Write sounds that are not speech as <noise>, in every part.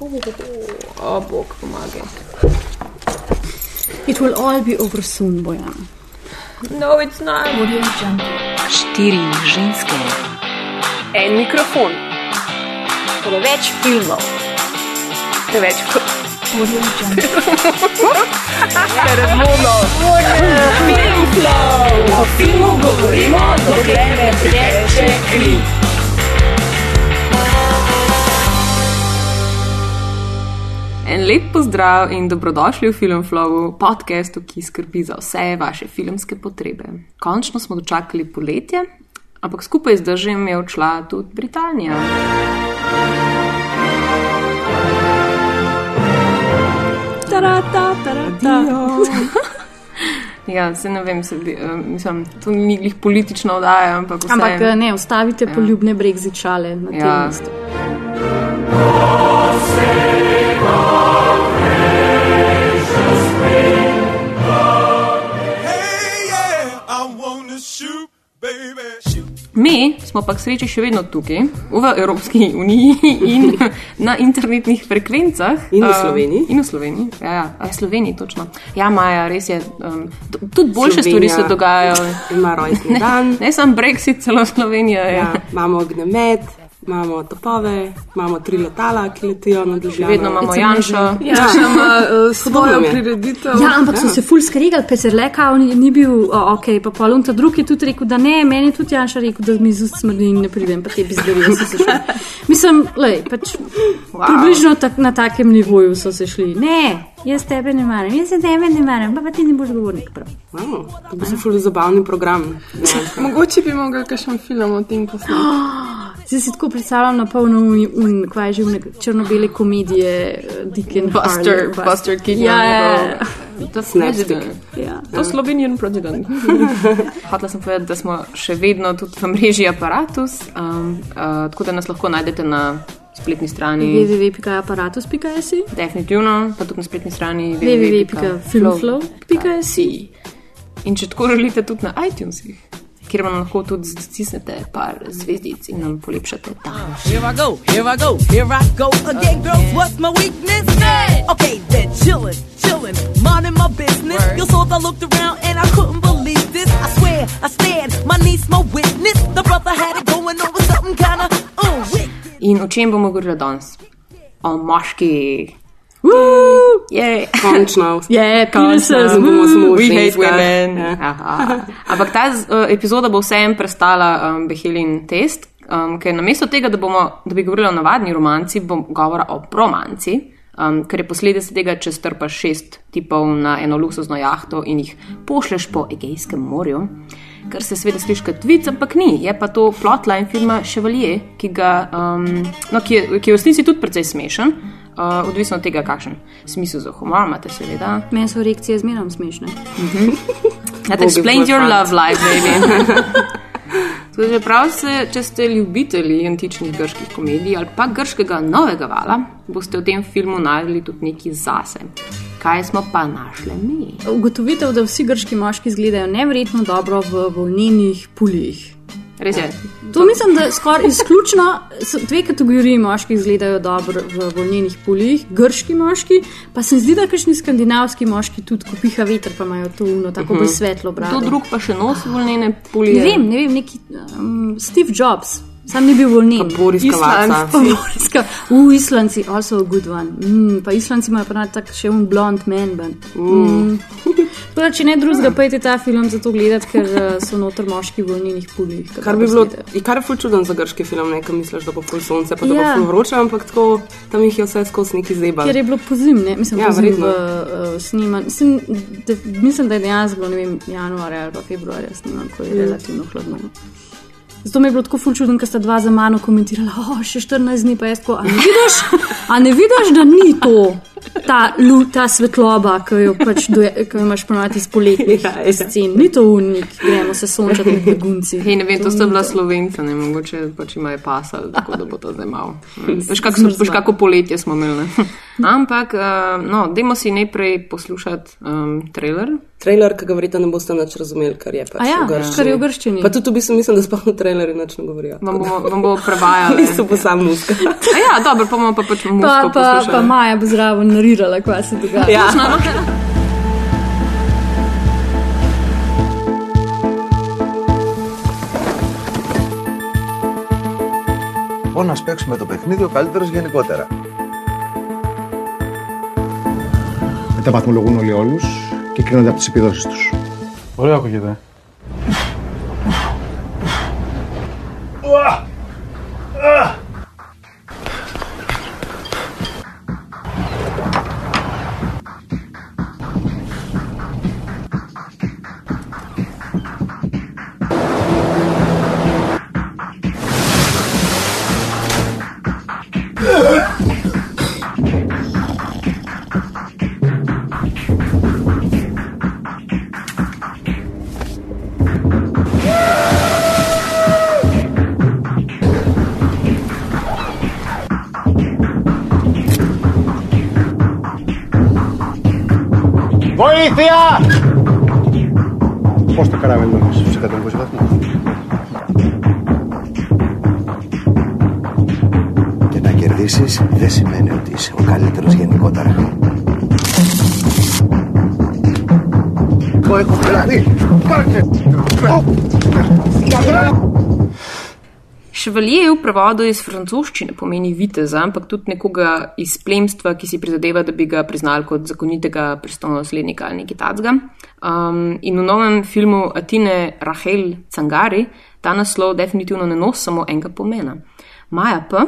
O, bog, pomagaj. It will all be over soon, Bojan. No, it's not. Štiri ženske, En mikrofon. Preveč filmov. Preveč Razumno. Film flow. O filmu govorimo, dokler ne teče kri. En lep pozdrav in dobrodošli v Filmflowu, podkastu, ki skrbi za vse vaše filmske potrebe. Končno smo dočakali poletje, ampak skupaj z držem je odšla tudi Britanija. Tarata, tarata. <laughs> Ja, se ne vem, se, uh, mislim, to ni glih politično oddaja, ampak vse. Ampak eh, ne, ustavite ja. poljubne brexit šale na tem Ja. mestu. Hey, yeah, I wanna shoot, baby, shoot. Mi smo pa k sreči še vedno tukaj, v Evropski uniji in <laughs> na internetnih frekvencah. In v Um, Sloveniji. In v Sloveniji, ja, ja, a, Sloveniji točno. Ja, Maja, res je. Um, tudi boljše stvari Slovenija se dogajajo. Ima rojstni <laughs> dan, Ne samo Brexit, celo Slovenija. Ja. ja, imamo ognjemet, imamo topove, imamo tri letala, ki letijo nad Ljubljano. Vedno imamo Janša. Ja, še ima <laughs> uh, svojo prireditev. Ja, ampak so se ful skregali, pa se leka, ni, ni bil oh, ok, pa polun ta drugi je tudi rekel, da ne, meni je tudi Janša rekel, da mi z ust smrdi in ne pridem, pa te bizdarije so se šli. <laughs> Mislim, lej, pač wow. približno tak, na takem nivoju so se šli. Ne, jaz tebe ne maram, jaz se tebe ne maram, pa, pa ti ne boš govornik prav. Wow, to bo se ful zabavni program. Ja. <laughs> Mogoče bi mogel kakšen film o tem posneti. <gasps> <gasps> Zdaj si tako predstavljam na polno un, un, kvaj že une črno-bele komedije, uh, Dick and Buster, Harley, Buster Keaton. Ja, ja, ja. To Snapstick. ja. To Slovenijan president. <laughs> Hotela sem povedati, da smo še vedno tudi v mreži aparatus, um, uh, tako da nas lahko najdete na spletni strani. www.aparatus.js Definitivno, pa tudi na spletni strani www.filmflow.js In če tako želite, tudi na iTunesih, kjer vam lahko tudi stisnete par zvezdic in nam polepšate dan. Here I go, here I go, here I go again, girls. What's my weakness? Okay, then chillin', chillin', minding my business. You saw I looked around and I couldn't believe this. I swear, I stared, my niece, my witness. The brother had it going on with something kinda uh, wicked. In o čem bomo govorili danes? O moški. Je, <laughs> Končno. Je, penises, bomo samo we hate women. Ja. Ampak ta uh, epizoda bo vseeno prestala um, Behelin test, um, ker namesto tega, da, bomo, da bi govorili o navadni romanci, bom govora o romanci. Um, ker je posledica tega, če strpaš šest tipov na eno luksuzno jahto in jih pošleš po Egejskem morju, kar se sveda sliši kot vic, ampak ni. Je pa to plotline filma Chevalier, ki, ga, um, no, ki, je, ki je v resnici tudi precej smešen, uh, odvisno od tega, kakšen smisel za humor imate, seveda. Meni so reakcije zmeraj smešne. <laughs> That Bog je explains your fant. love life, baby. <laughs> <laughs> Da prav se, če ste ljubitelji antičnih grških komedij ali pa grškega novega vala, boste v tem filmu najdli tudi nekaj zase. Kaj smo pa našli mi? Ugotovitev, da vsi grški moški izgledajo nevrjetno dobro v volnenih puljih. Res je. To mislim, da skoraj izključno dve kategoriji moških izgledajo dobro v volnenih puljih. Grški moški, pa se zdi, da kakšni skandinavski moški tudi, ko piha veter, pa imajo to uno, tako bolj svetlo brado. Kdo drug pa še nosi volnene pulje? Ne vem, ne vem, neki um, Steve Jobs. Sam ni bil. Pa Morska, v Islanci, also a good one. Mm, pa Islanci imajo pa tak še un blond man. band. Mm. <laughs> Tako da, če ne drugega, pojdi ta film za to gledati, ker uh, so noter moški v volnenih puljih. kako Kar bi bilo, kar je ful čuden za grški film, ne, ker misliš, da bo pol sonce, pa da Ja. bo ful vroče, ampak tako tam jih je vse skozi neki zebal. Ker je bilo pozim, ne? mislim, Ja, ja, pozim v uh, snimanju. Mislim, da, mislim, da je dejansko bilo, ne vem, januarja ali pa februarja sniman, ko je relativno hladno. Zato mi je bilo tako ful čudno, ker sta dva za mano komentirala, oh, še 14 dni pa jaz tako, a ne vidiš, a ne vidiš, da ni to. ta, lu, ta svetloba, ki jo, pač doje, ki jo imaš ponovadi iz poletnih Ja, ja. scen. Ni to unik, gremo se sončati med begunci. Hej, ne vem, to ni sta bila slovenca, ne mogoče pač imajo pasal, tako da bo to zdaj malo. <laughs> Veš, kako veš, kako poletje smo imeli. Ne? <laughs> Ampak, uh, no, dajmo si najprej poslušati um, trailer. Trailer, ki ga verjetno ne boste nič razumeli, kar je pač A ja, v grščini. kar je v grščini. Pa tudi v bistvu mislim, da sploh v trailerju nič ne govorijo. Vam bomo, vam bomo prevajali. Niso pa sam muska. A ja, dobro, pa bomo pa pač Pa, musko pa, pa poslušali. Maja bo zraven narirala, kaj se dogaja. Ja. Πώς να παίξουμε το παιχνίδι ο καλύτερος γενικότερα. Μετά βαθμολογούν όλοι όλου και κρίνονται από τι επιδόσει του. Ωραίο ακούγεται. 哇啊。Βοήθεια! Πώς το καραβέλο στου 120 βαθμούς; Και να κερδίσεις δεν σημαίνει ότι είσαι ο καλύτερος γενικότερα. Το έχω δηλαδή. Πάρτε! Ševalje v prevodu iz francoščine pomeni viteza, ampak tudi nekoga iz plemstva, ki si prizadeva, da bi ga priznali kot zakonitega prestolonaslednika ali nekaj takega. Um, in v novem filmu Atine Rahel Cangari ta naslov definitivno ne nosi samo enega pomena. Maja pa,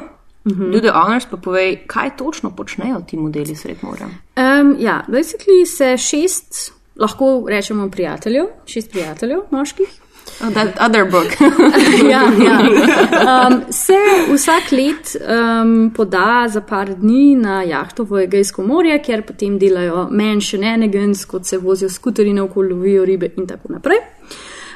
mhm. do the honors pa povej, kaj točno počnejo ti modeli sred morja. Um, ja, basically se šest, lahko rečemo prijateljev, šest prijateljev moških. Oh, that other book. <laughs> ja, ja. <laughs> Um, se vsak let um, poda za par dni na jahto v Egejsko morje, kjer potem delajo men shenanigans, kot se vozijo skuterji naokoli, lovijo ribe in tako naprej.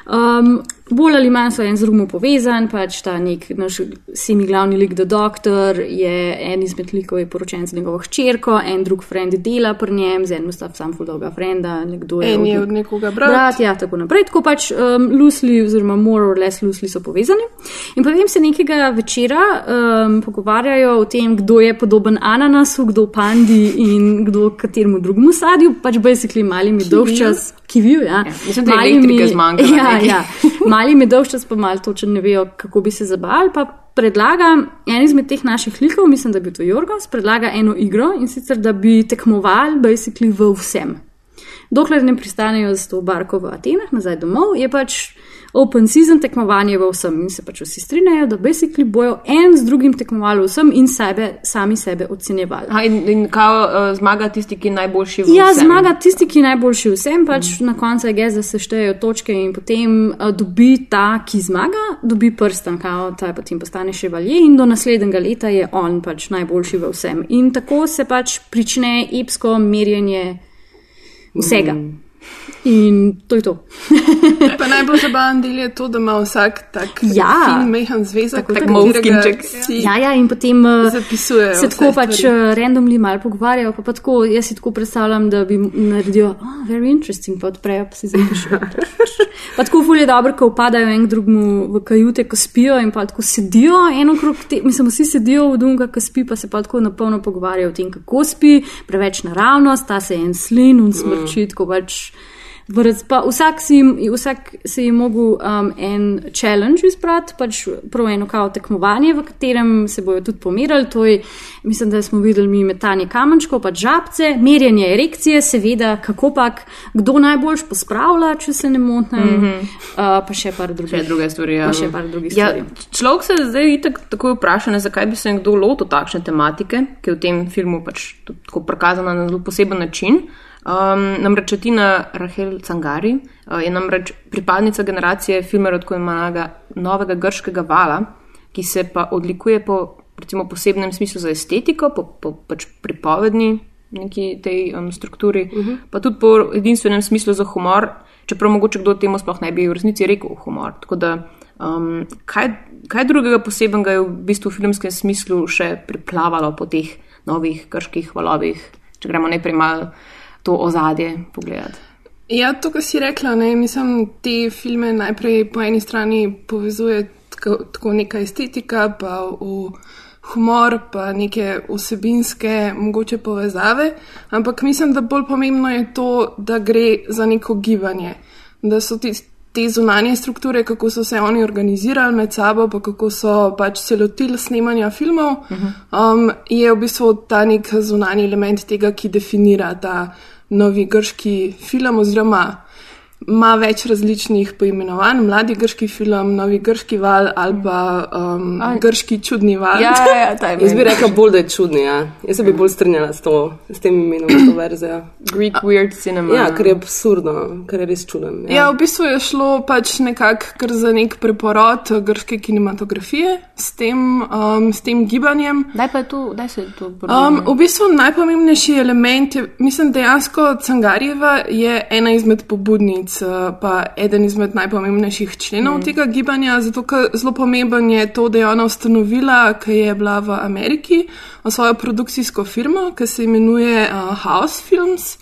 Um, bolj ali manj so en z drugim povezan, pač ta nek naš semi glavni lik, The Doctor, je en izmed likov, je poročen z njegovo hčerko, en drug friend dela pri njem, z enim sta sam fuldoga frenda, nekdo je En je od nekoga brat. brat, ja, tako naprej. Tako pač um, loosely, oziroma more or less loosely so povezani. In potem se nekega večera um, pogovarjajo o tem, kdo je podoben ananasu, kdo pandi in kdo kateremu drugemu sadju, pač basically mali mi dolgčas, kiviju, ja. Ja, mislim, da je mi- zmanjkalo <laughs> Ja, ja. Mali mi dolgčas pa malo točno ne vejo, kako bi se zabavali, pa predlaga en izmed teh naših likov, mislim, da bi to Jorgos, predlaga eno igro in sicer, da bi tekmovali basically v vsem. Dokler ne pristanejo z to barko v Atenah, nazaj domov, je pač open season tekmovanje v vsem in se pač vsi strinjajo, da basically bojo en z drugim tekmovali v vsem in sebe, sami sebe ocenjevali. Aha, in, in kao uh, zmaga tisti, ki je najboljši v Ja, vsem. zmaga tisti, ki je najboljši vsem, pač mm. na koncu je gez, da se štejejo točke in potem uh, dobi ta, ki zmaga, dobi prsten, kao, ta potem postane še valje in do naslednjega leta je on pač najboljši v vsem. In tako se pač prične epsko merjenje vsega. Mm. In to je to. <laughs> Pa najbolj zabaven del je to, da ima vsak tak Ja. fin, mehen zvezek, Tako, na tako. katerega Moleskinček. si Ja, ja, in potem uh, zapisujejo. se tako pač stvari. uh, randomly malo pogovarjajo. Pa, pa tako, jaz si tako predstavljam, da bi naredil, oh, very interesting, pa odprejo, pa si zapišejo. <laughs> pa tako fulje dobro, ko upadajo en k drugemu v kajute, ko spijo in pa tako sedijo eno krog, te, mislim, vsi sedijo v dunga, ko spi, pa se pa tako napolno pogovarjajo o tem, kako spi, preveč naravnost, ta se en slin in smrči, mm. tako pač. Pa vsak si, vsak si je mogel um, en challenge izbrati, pač prav eno kao tekmovanje, v katerem se bojo tudi pomerili. To je, mislim, da smo videli mi metanje kamenčkov, pa žabce, merjenje erekcije, seveda, kako pač, kdo najboljš pospravlja, če se ne motim, mm -hmm. uh, pa še par drugih. Še druge stvari. Ja. Pa še par drugih ja, stvari. človek se zdaj itak tako vpraša, ne, zakaj bi se nekdo lotil takšne tematike, ki je v tem filmu pač tako prikazana na zelo poseben način. Um, namreč Tina Rahel Cangari uh, je namreč pripadnica generacije filmerov tako imenovanega novega grškega vala, ki se pa odlikuje po recimo, posebnem smislu za estetiko, po, po pač pripovedni neki tej um, strukturi, uh -huh. pa tudi po edinstvenem smislu za humor, čeprav mogoče kdo temu sploh ne bi v resnici rekel humor. Tako da, um, kaj, kaj drugega posebnega je v bistvu v filmskem smislu še priplavalo po teh novih krških valovih, če gremo najprej malo to ozadje pogledati. Ja, to, kar si rekla, ne, mislim, te filme najprej po eni strani povezuje tako, tako neka estetika, pa v humor, pa neke vsebinske mogoče povezave, ampak mislim, da bolj pomembno je to, da gre za neko gibanje, da so ti. Te zunanje strukture, kako so se oni organizirali med sabo, pa kako so pač se lotili snemanja filmov, um, je v bistvu ta nek zunanji element tega, ki definira ta novi grški film, oziroma ima več različnih poimenovanj: mladi grški film, novi grški val ali pa um, grški čudni val. Ja, ja, je Jaz bi rekla bolj, da je čudni. Ja. Jaz se bi bolj strinjala s, to, s tem imenom, s to verzijo. Greek weird cinema. Ja, ker je absurdno, ker je res čuden. Ja, v bistvu je šlo pač nekako kar za nek preporod grške kinematografije s tem, um, s tem gibanjem. Daj pa je to, daj se to Um, v bistvu najpomembnejši element je, mislim, dejansko Cangarjeva je ena izmed pobudnic, uh, pa eden izmed najpomembnejših členov mm. tega gibanja, zato ker zelo pomemben je to, da je ona ustanovila, ki je bila v Ameriki, uh, svojo produkcijsko firmo, ki se imenuje uh, House Films.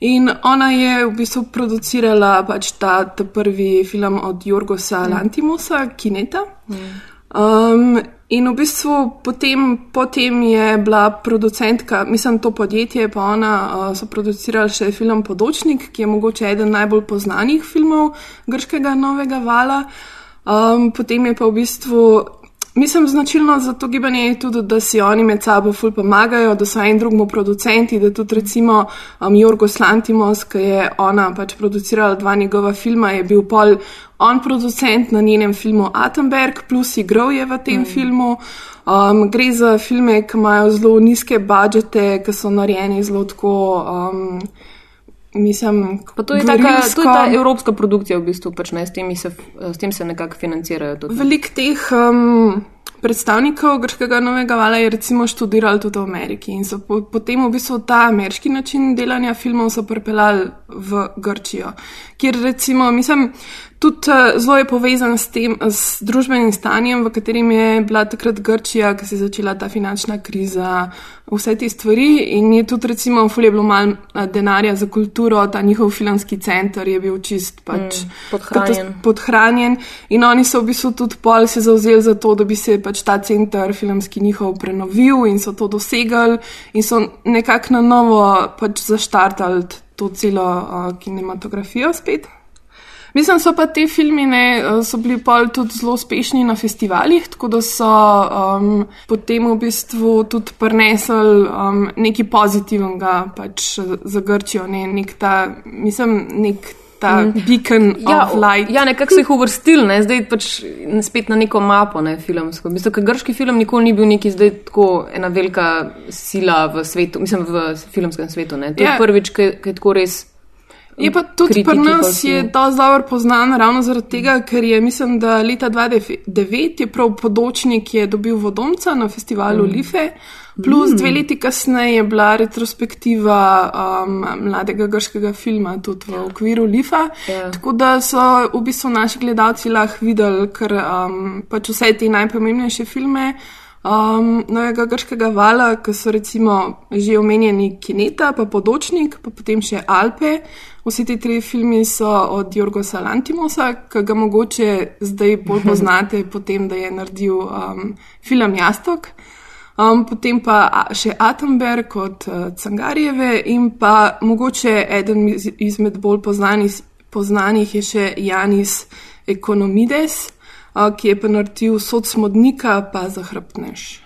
In ona je v bistvu producirala pač ta, ta prvi film od Jorgosa mm. Lantimusa, Kineta. Mm. Um, in v bistvu potem, potem je bila producentka, mislim, to podjetje, pa ona uh, so producirali še film Podočnik, ki je mogoče eden najbolj poznanih filmov grškega novega vala. Um, potem je pa v bistvu. Mislim, značilno za to gibanje je tudi, da si oni med sabo ful pomagajo, da so en drugmu producenti, da tudi recimo um, Jorgos Lantimos, ki je ona pač producirala dva njegova filma, je bil pol on producent na njenem filmu Atomberg, plus igral je v tem mm. filmu. Um, gre za filme, ki imajo zelo nizke budžete, ki so narejeni zelo tako. Um, Mislim, pa to je, taka, to je ta evropska produkcija, v bistvu, pač, ne, s, se, s tem se nekako financirajo. Veliko teh um, predstavnikov grškega novega vala je recimo študirali tudi v Ameriki in so po, potem v bistvu ta ameriški način delanja filmov pripeljali v Grčijo, kjer recimo, mislim, tudi uh, zelo je povezan s tem, s družbenim stanjem, v katerem je bila takrat Grčija, ki se je začela ta finančna kriza, vse te stvari. In je tudi, recimo, Fulje bilo malo denarja za kulturo, ta njihov filmski center je bil čist pač, mm, podhranjen. podhranjen. In oni so v bistvu tudi pol se zauzeli za to, da bi se pač ta center filmski njihov prenovil in so to dosegali in so nekako na novo pač zaštartali to celo uh, kinematografijo spet. Mislim, so pa te filmi ne, so bili pol tudi zelo uspešni na festivalih, tako da so um, potem v bistvu tudi prinesli um, nekaj pozitivnega pač za Grčijo, ne, nek ta, mislim, nek. Ta beacon ja, of light. Ja, nekako so jih uvrstili, ne? zdaj pač spet na neko mapo, ne filmsko. Mislim, ker grški film nikoli ni bil neki zdaj tako ena velika sila v svetu, mislim, v filmskem svetu. Ne? To Ja. je prvič, ki ki je tako res. Je pa tudi kritiki pri nas je dosti dobro poznan ravno zaradi tega, ker je, mislim, da leta 2009 je prav podočnik je dobil vodomca na festivalu mm. Life, plus mm. dve leti kasneje je bila retrospektiva um, mladega grškega filma tudi v okviru Lifa. Ja. Tako da so v bistvu naši gledalci lahko videli kar um, pač vse te najpomembnejše filme. Um, novega grškega vala, ki so recimo že omenjeni Kineta, pa Podočnik, pa potem še Alpe. Vsi ti tri filmi so od Jorgosa Lantimosa, ki ga mogoče zdaj bolj <laughs> poznate, potem da je naredil um, film Jastok. Um, potem pa še Atomberg od uh, Cangarjeve in pa mogoče eden iz- izmed bolj poznanih, poznanih je še Janis Ekonomides, ki je pa naredil Sod smodnika, pa zahrbtneš.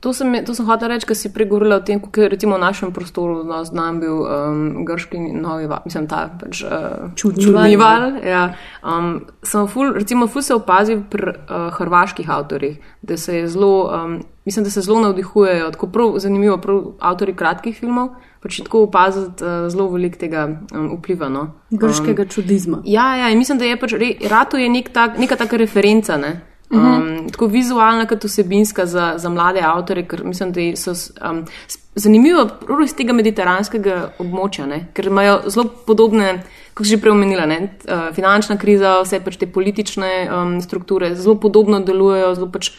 To sem, to sem hotel reči, ker si pregovorila o tem, kako je recimo v našem prostoru no, znan bil um, grški novi val, mislim, ta pač, uh, Čudni čudni val. val. Ja. Um, sem ful, recimo, ful se opazil pri uh, hrvaških avtorjih, da se je zelo, um, mislim, da se zelo navdihujejo, tako prav zanimivo, prav avtori kratkih filmov, pač tako opaziti uh, zelo velik tega um, vpliva. No. Grškega čudizma. Ja, ja, in mislim, da je pač, re, Rato je nek tak, neka taka referenca, ne? Um, tako vizualna, kot vsebinska za, za mlade avtore, ker mislim, da so um, zanimivo prav iz tega mediteranskega območja, ne? ker imajo zelo podobne, kot že prej omenila, ne? uh, finančna kriza, vse pač te politične um, strukture zelo podobno delujejo, zelo pač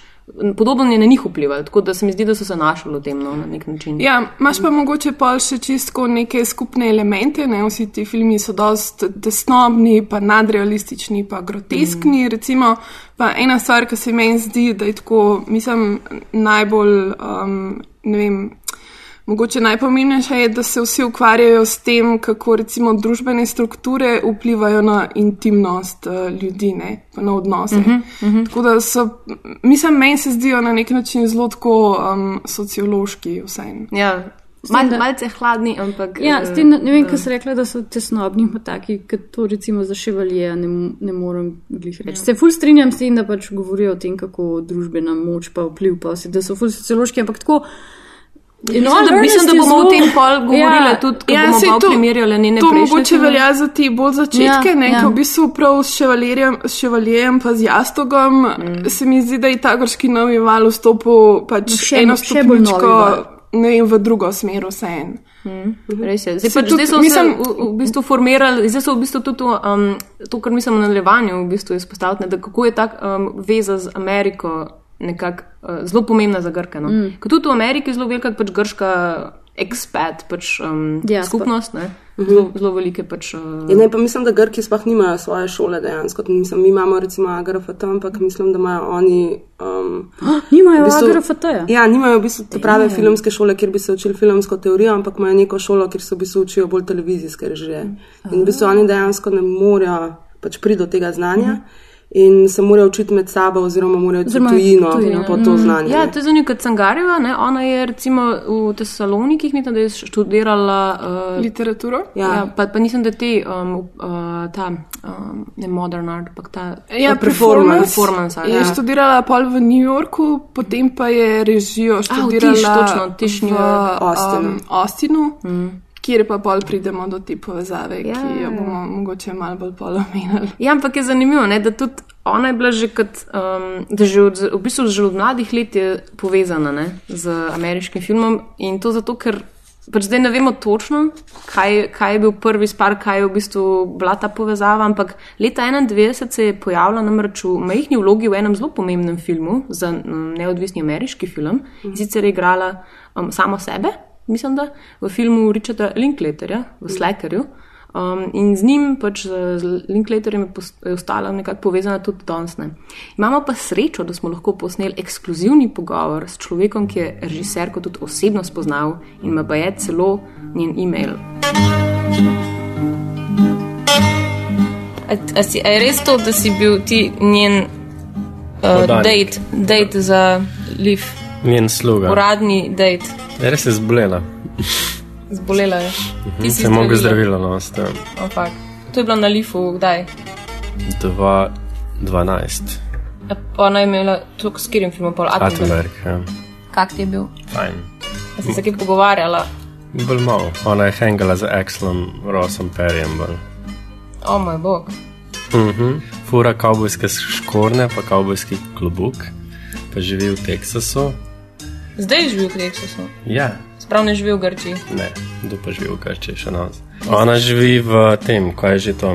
podobno je na njih vplivalo, tako da se mi zdi, da so se našli v tem no, na nek način. Ja, imaš pa mogoče pa še čisto neke skupne elemente, ne? vsi ti filmi so dost tesnobni, pa nadrealistični, pa groteskni. Mm. Recimo, pa ena stvar, ki se meni zdi, da je tako, mislim, najbolj, um, ne vem. Mogoče najpomembnejše je, da se vsi ukvarjajo s tem, kako recimo družbene strukture vplivajo na intimnost uh, ljudi, ne, pa na odnose. Uh -huh, uh -huh. Tako da so, mislim, meni se zdijo na nek način zelo tako um, sociološki vseeno. Ja, mal, da- malce hladni, ampak. Ja, eh, s tem, da- ne vem, kaj si rekla, da so tesnobni, pa taki, kot to recimo za ševalije, ne, ne morem glih reči. Se ful strinjam s tem, da pač govorijo o tem, kako družbena moč pa vpliv, pa vse, da so ful sociološki, ampak tako. Mislim, da, mislim, da bomo o tem pol govorili ja, tudi, ko ja, bomo to- primerjali njene To mogoče velja za ti bolj začetke, Ja, ne, ja. ja. v bistvu prav s ševaljerjem, s ševaljerjem pa z jastogom. Mm. Se mi zdi, da je ta grški novi val vstopil pač Še- eno še novi stopničko, ne vem, v drugo smer vse en. Res je. Zdaj, pač, zdaj so mislim- se v, v bistvu formirali, zdaj so v bistvu tudi to, um, to kar mislim v nadaljevanju v bistvu izpostaviti, ne, da kako je ta um, veza z Ameriko nekako uh, zelo pomembna za Grke. No? Mm. Ker tudi v Ameriki je zelo velika pač grška expat pač, um, Diaspora. skupnost, ne? zelo, zelo velike pač. Uh, Ja, ne, pa mislim, da Grki sploh nimajo svoje šole dejansko. Mislim, mi imamo recimo AGRFT, ampak mislim, da imajo oni. Um, <gasps> Nimajo v bistvu- AGRFT-ja. Ja, nimajo v bistvu te prave filmske šole, kjer bi se učili filmsko teorijo, ampak imajo neko šolo, kjer se v bistvu učijo bolj televizijske režije. In v bistvu oni dejansko ne morejo pač priti do tega znanja. In se morajo učiti med sabo, oziroma morajo v Oziroma tujino, tujino, po to znanje. Ja, to je zanimivo, kot Cangarjeva, ne? ona je recimo v Tesalonikih, mislim, da je študirala. Uh, Literaturo? Ja. Ja, pa, pa nisem, da ti, um, uh, ta, um, ne modern art, ampak ta. Ja, performance. Performance, Je ja. študirala pol v New Yorku, potem pa je režijo študirala Tiš, točno, Tiš, v York. Austinu. Um, Austinu mm. Kjer pa pol pridemo do te povezave, Ja, ki jo ja. bomo mogoče malo bolj polomenili. Ja, ampak je zanimivo, ne, da tudi ona je bila že kot, um, da že od, v bistvu že od mladih let je povezana ne, z ameriškim filmom in to zato, ker pač zdaj ne vemo točno, kaj, kaj je bil prvi spar, kaj je v bistvu bila ta povezava, ampak leta 91 se je pojavila namreč v majhni vlogi v enem zelo pomembnem filmu za um, neodvisni ameriški film in sicer je igrala um, samo sebe, mislim da, v filmu Richarda Linklaterja, v Slackerju. Um, in z njim, pač z, Linklaterjem, je, ostala nekako povezana tudi danes. ne. Imamo pa srečo, da smo lahko posneli ekskluzivni pogovor s človekom, ki je režiserko tudi osebno spoznal in ima je celo njen e-mail. A, a, si, a je res to, da si bil ti njen uh, Podanik. date, date za Liv, Njen sluga. uradni date? Res je zbolela. Zbolela je. Ti si Se mogo zdravila. zdravila, no, ste. Oh, fuck. to je bilo na Lifu, kdaj? 2.12. Ja, Pa ona je imela to, s katerim filmom pol Attenberg. Attenberg, ja. Kak ti je bil? Fajn. A si se kaj pogovarjala? Bolj malo. Ona je hangala z Axelom Rossom Perjem. bolj. O moj bog. Mhm. Fura kavbojske škorne, pa kavbojski klobuk, pa živi v Teksasu. Zdaj živi v Teksasu. Ja, Sprav ne živi v Grčiji. ne, kdo pa živi v Grčiji še nas. Ona živi v tem, kaj je že to,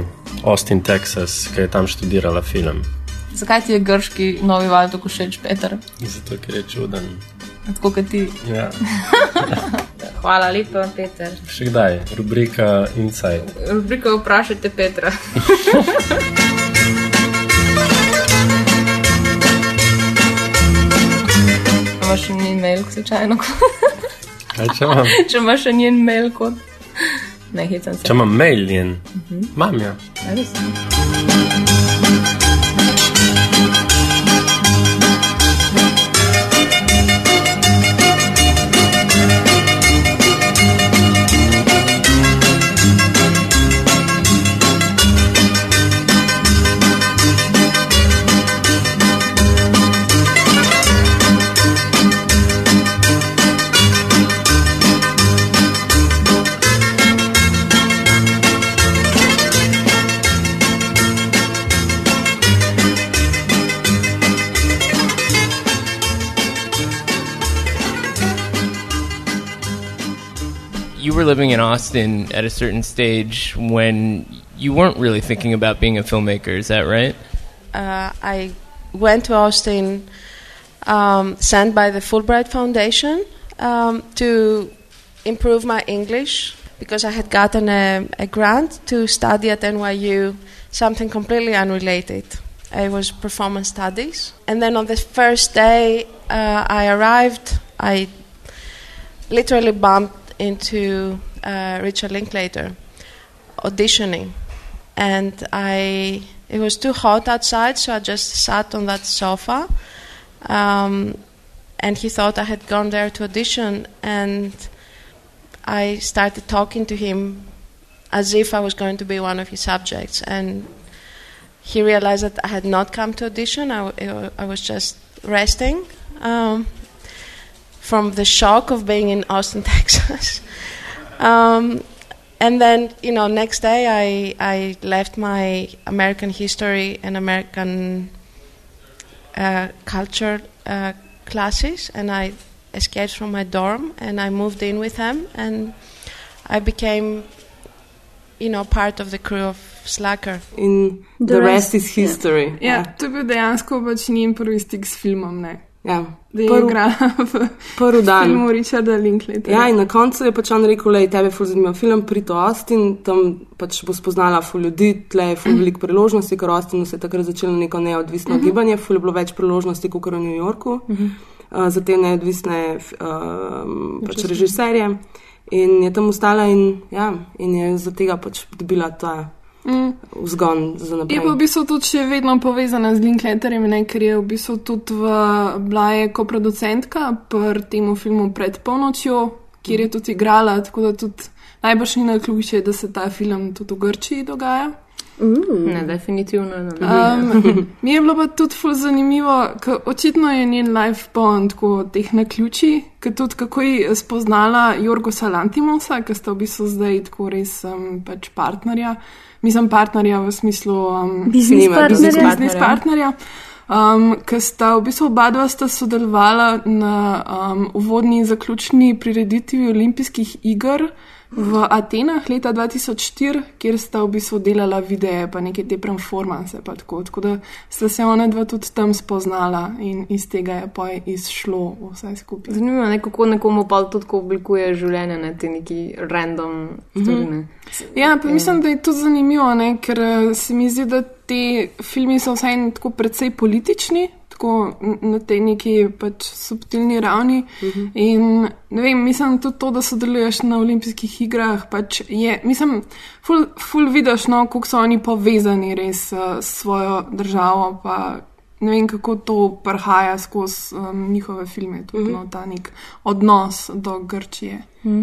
Austin, Texas, ki je tam študirala film. Zakaj ti je grški novi val tako všeč, Peter? Zato, ker je čuden. Tako kot ti. Ja. <laughs> Hvala lepa, Peter. Še kdaj, rubrika Inside. Rubrika Vprašajte Petra. <laughs> Imaš še njen mail, slučajno? Kaj če imam? Če imaš še njen mail kot. Ne, hecam se. Če imam mail njen, imam ja. Ne, res were living in Austin at a certain stage when you weren't really thinking about being a filmmaker. Is that right? Uh, I went to Austin, um, sent by the Fulbright Foundation um, to improve my English because I had gotten a, a grant to study at NYU something completely unrelated. It was performance studies. And then on the first day uh, I arrived, I literally bumped into uh, Richard Linklater auditioning. And I, it was too hot outside, so I just sat on that sofa. Um, and he thought I had gone there to audition, and I started talking to him as if I was going to be one of his subjects. And he realized that I had not come to audition, I, I was just resting um, from the shock of being in Austin, <laughs> Texas. um, and then, you know, next day I, I left my American history and American uh, culture uh, classes and I escaped from my dorm and I moved in with him and I became, you know, part of the crew of Slacker. In the, the rest, rest is history. Ja, ja. to je bil dejansko pač njen prvi stik s filmom. Ne? Ja. Prv, igrala <laughs> v prvi dan. filmu Richarda Linklaterja. Ja, in na koncu je pač on rekel, da tebe ful zanimiv film, prito Austin, tam pač bo spoznala ful ljudi, tle je ful veliko priložnosti, ker Austinu se je takrat začelo neko neodvisno uh mhm. -huh. gibanje, ful je bilo več priložnosti kot v New Yorku. Uh -huh. uh, za te neodvisne uh, pač režiserje. In je tam ostala in, ja, in je za tega pač dobila ta mm. vzgon za naprej. Je pa v bistvu tudi še vedno povezana z Linklaterjem, ne, ker je v bistvu tudi v, bila je koproducentka pri tem filmu Pred polnočjo, kjer je tudi igrala, tako da tudi najbrž ni na ključe, da se ta film tudi v Grčiji dogaja. Mm. Ne, definitivno ne. Um, <laughs> mi je bilo pa tudi ful zanimivo, ker očitno je njen life bond tako teh na ključi, ker tudi kako je spoznala Jorgosa Lantimosa, ki sta v bistvu zdaj tako res um, pač partnerja. Mislim, partnerja v smislu um, biznis partnerja. Biznis partnerja. Um, ker sta v bistvu oba dva sta sodelovala na um, uvodni in zaključni prireditvi olimpijskih iger v Atenah leta 2004, kjer sta v bistvu delala videe, pa neke te performance. Tako, tako da sta se ona dva tudi tam spoznala in iz tega je pa izšlo vse skupaj. Zanimivo je, kako nekomu pa tudi oblikuje življenje, ne te neki random stvari. Mm -hmm. Ja, pa mislim, da je to zanimivo, ne? ker eh, se mi zdi, da ti filmi so vsaj tako precej politični tako na tej neki pač subtilni ravni. Uh mhm. -huh. In ne vem, mislim tudi to, da sodeluješ na olimpijskih igrah. Pač je, mislim, ful, ful vidiš, no, kako so oni povezani res uh, s svojo državo. Pa, Ne vem, kako to prihaja skozi um, njihove filme, tudi mm -hmm. no, ta nek odnos do Grčije. Mm.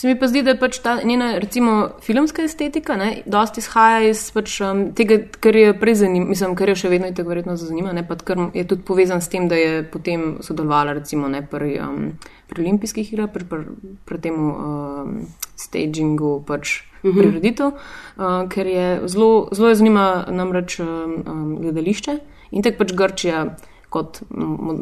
Se mi pa zdi, da je pač ta njena, recimo, filmska estetika, ne, dosti izhaja iz pač, um, tega, kar je prej zanimivo, mislim, kar je še vedno tako verjetno zanimivo, ne, pa kar je tudi povezan s tem, da je potem sodelovala, recimo, ne, pri, um, pri olimpijskih igrah, pri, pri, pri tem um, stagingu, pač mhm. prireditev, uh, ker je zelo, zelo je zanima namreč um, um, gledališče in tako pač Grčija kot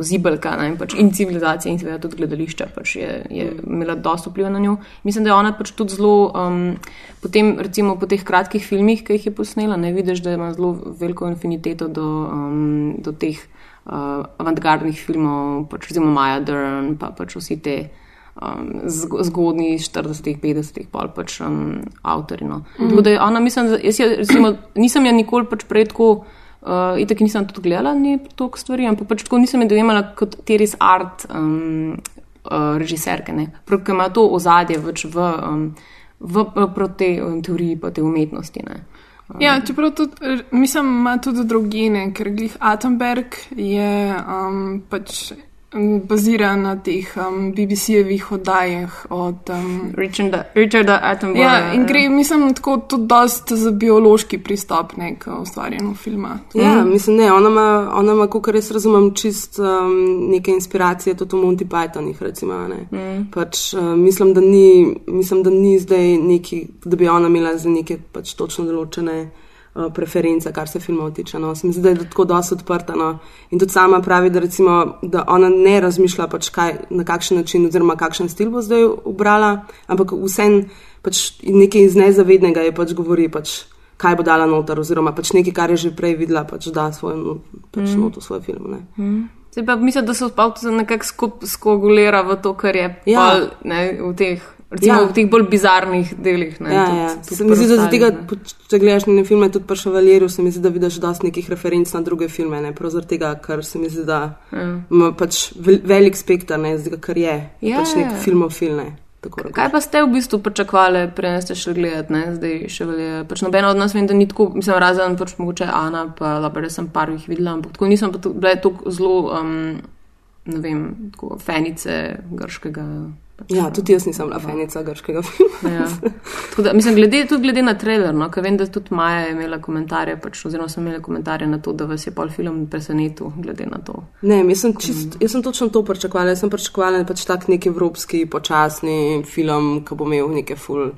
zibelka ne, pač in civilizacija in seveda tudi gledališče pač je, je imela dosto vpliva na njo. Mislim, da je ona pač tudi zelo, um, potem recimo po teh kratkih filmih, ki jih je posnela, ne vidiš, da ima zelo veliko infiniteto do, um, do teh uh, avantgardnih filmov, pač recimo Maja Dern, pa pač vsi te. Um, zgodni 40-ih, 50-ih, pa pač um, avtori. No. Mm. Tako da ona, mislim, jaz je, recimo, nisem ja nikoli pač prej tako. Uh, Itak nisem tudi gledala ni toliko stvari, ampak pač tako nisem jih dojemala kot te res art um, uh, režiserke, ki ima to ozadje več v, um, v, v te um, teoriji, pa te umetnosti. Ne. Um. Ja, čeprav tudi, mislim, ima tudi drugine, ker Glih Atomberg je um, pač bazira na teh um, BBC-jevih oddajah od um, Richarda, Richarda Attenborougha. Ja, in gre, mislim, tako tudi dosti za biološki pristop k ustvarjanju filma. Ja, mm. mislim, ne, ona ima, ona ima, kot res razumem, čist um, neke inspiracije, tudi v Monty Pythonih, recimo. Mm. Pač, uh, mislim, da ni, mislim, da ni zdaj neki, da bi ona imela za neke pač točno določene uh, preference, kar se filmov tiče. No. Se mi zdi, da je tako dosti odprta. No. In tudi sama pravi, da, recimo, da ona ne razmišlja, pač kaj, na kakšen način oziroma kakšen stil bo zdaj ubrala, ampak vsem pač nekaj iz nezavednega je pač govori. Pač, Kaj bo dala noter, oziroma pač nekaj, kar je že prej videla, pač da svoj, pač Mm. v svoj film. Ne. Mm. Zdaj pa mislim, da se spavto nekako skup skogulira v to, kar je Ja. pol, ne, v teh, recimo, Ja. v teh bolj bizarnih delih. Ne, Ja, tudi- ja. tudi Se mi zdi, da pri za tega, če gledaš njene filme, tudi pri Ševaljerju, se mi zdi, da vidiš dosti nekih referenc na druge filme, ne prav zaradi tega, ker se mi zdi, da Ja. ima pač vel- velik spektar, ne, zdaj, kar je, Ja, pač nek ja. filmofil, ne. Tako. Kaj pa ste v bistvu pričakovali, prej ste šli gledati, ne? zdaj še velje. Pač nobena od nas vem, da ni tako, mislim, razen pač mogoče Ana, pa dobro, da sem par jih videla, ampak tako nisem bile tako zelo, um, ne vem, tako fenice grškega. Ja, tudi jaz nisem bila fenica grškega filma. Ja. <laughs> Tako Da, mislim, glede, tudi glede na trailer, no, ker vem, da tudi Maja je imela komentarje, pač, oziroma smo imeli komentarje na to, da vas je pol film presenetil, glede na to. Ne, jaz sem, čist, jaz sem točno to pričakovala. Jaz sem pričakovala pač tak nek evropski, počasni film, ki bo imel neke ful.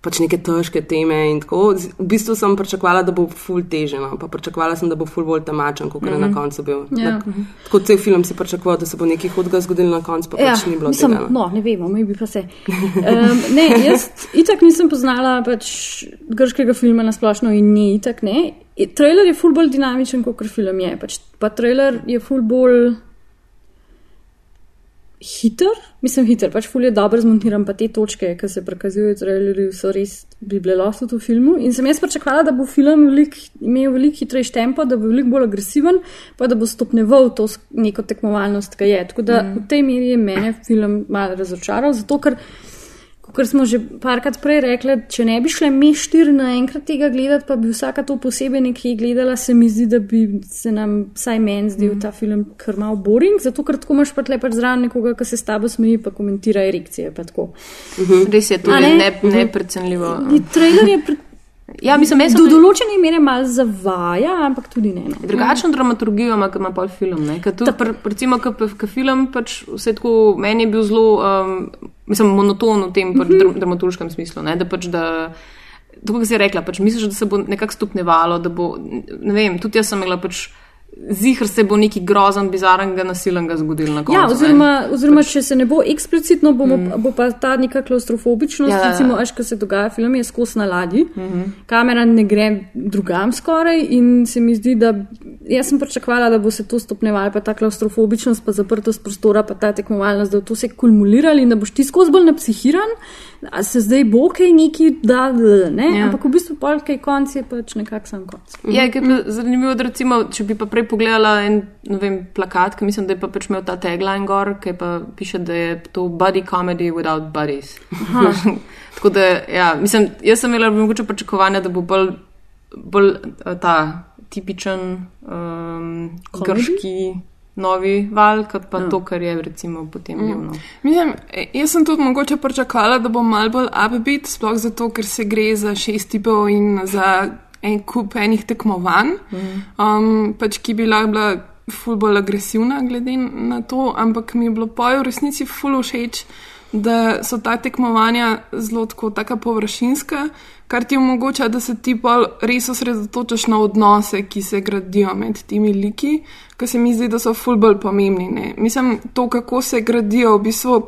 Pač neke težke teme in tako. V bistvu sem pričakovala, da bo ful teže, no. pa pričakovala sem, da bo ful bolj temačen, kot mm -hmm. je na Mhm. koncu bil. Ja. Na, tako cel film si pričakoval, da se bo nekaj hudega zgodilo na koncu, pa ja, pač ni bilo mislim, tega. No. no, ne vemo, mi bi pa se. Um, ne, jaz itak nisem poznala pač grškega filma na splošno in ni itak ne. Trailer je ful bolj dinamičen, kot film je. Pač, pa trailer je ful bolj hiter, mislim hiter, pač ful je dobro zmontiran, pa te točke, ki se prikazujejo v trailerju, so res bi bile lost v filmu. In sem jaz pričakovala, da bo film velik, imel veliko hitrejši tempo, da bo veliko bolj agresiven, pa da bo stopneval to neko tekmovalnost, ki je. Tako da mm. v tej meri je mene film malo razočaral, zato ker. Ker smo že parkrat prej rekli, če ne bi šle mi štiri naenkrat tega gledati, pa bi vsaka to posebej nekje gledala, se mi zdi, da bi se nam, vsaj meni, zdel mm. ta film kar malo boring, zato ker tako imaš pa tle pač zraven nekoga, ki se s tabo smeji, pa komentira erekcije. Pa tako. Res je, to je ne? ne, neprecenljivo. In Trailer je pri, Ja, mislim, do sem določene mere mal zavaja, ampak tudi ne. No. Drugačno dramaturgijo ima, kot ima pol film. tudi, pr, recimo, ki film, pač vse tako, meni je bil zelo, um, mislim, monoton v tem pač, dr, dramaturškem smislu. Ne, da pač, da, tako kot si rekla, pač, misliš, da se bo nekako stopnevalo, da bo, ne vem, tudi jaz sem imela pač. Zihr se bo nekaj grozen, bizarnega, nasilnega zgodilo na koncu. Ja, oziroma, oziroma če se ne bo eksplicitno, bomo, mm. bo pa ta neka klaustrofobičnost, Ja, ja, ja, recimo, až ko se dogaja film, je skos na ladji, mm. -hmm. kamera ne gre drugam skoraj in se mi zdi, da jaz sem pričakovala, da bo se to stopnevalo, pa ta klaustrofobičnost, pa zaprtost prostora, pa ta tekmovalnost, da bo to se kumulirali in da boš ti skozi bolj napsihiran, a se zdaj bo kaj neki, da, ne, Ja. ampak v bistvu pol kaj konc je pač nekak sam konc. Ja, je pa zanimivo, da recimo, če bi pa prej pogledala en ne vem, plakat, ki mislim, da je pa pač imel ta tagline gor, ki pa piše, da je to buddy comedy without buddies. <laughs> Tako da, ja, mislim, jaz sem imela mogoče pričakovanja, da bo bolj, bolj eh, ta tipičen um, grški novi val, kot pa to, kar je recimo potem bil. No. Mislim, e, jaz sem tudi mogoče pričakovala, da bo mal bolj upbeat, sploh zato, ker se gre za šest tipov in za en kup enih tekmovanj, um, pač, ki bi lahko bila ful bolj agresivna glede na to, ampak mi je bilo pa v resnici ful všeč, da so ta tekmovanja zelo tako taka površinska, kar ti omogoča, da se ti pa res osredotočaš na odnose, ki se gradijo med temi liki, ker se mi zdi, da so ful bolj pomembni. Ne? Mislim, to, kako se gradijo v bistvu.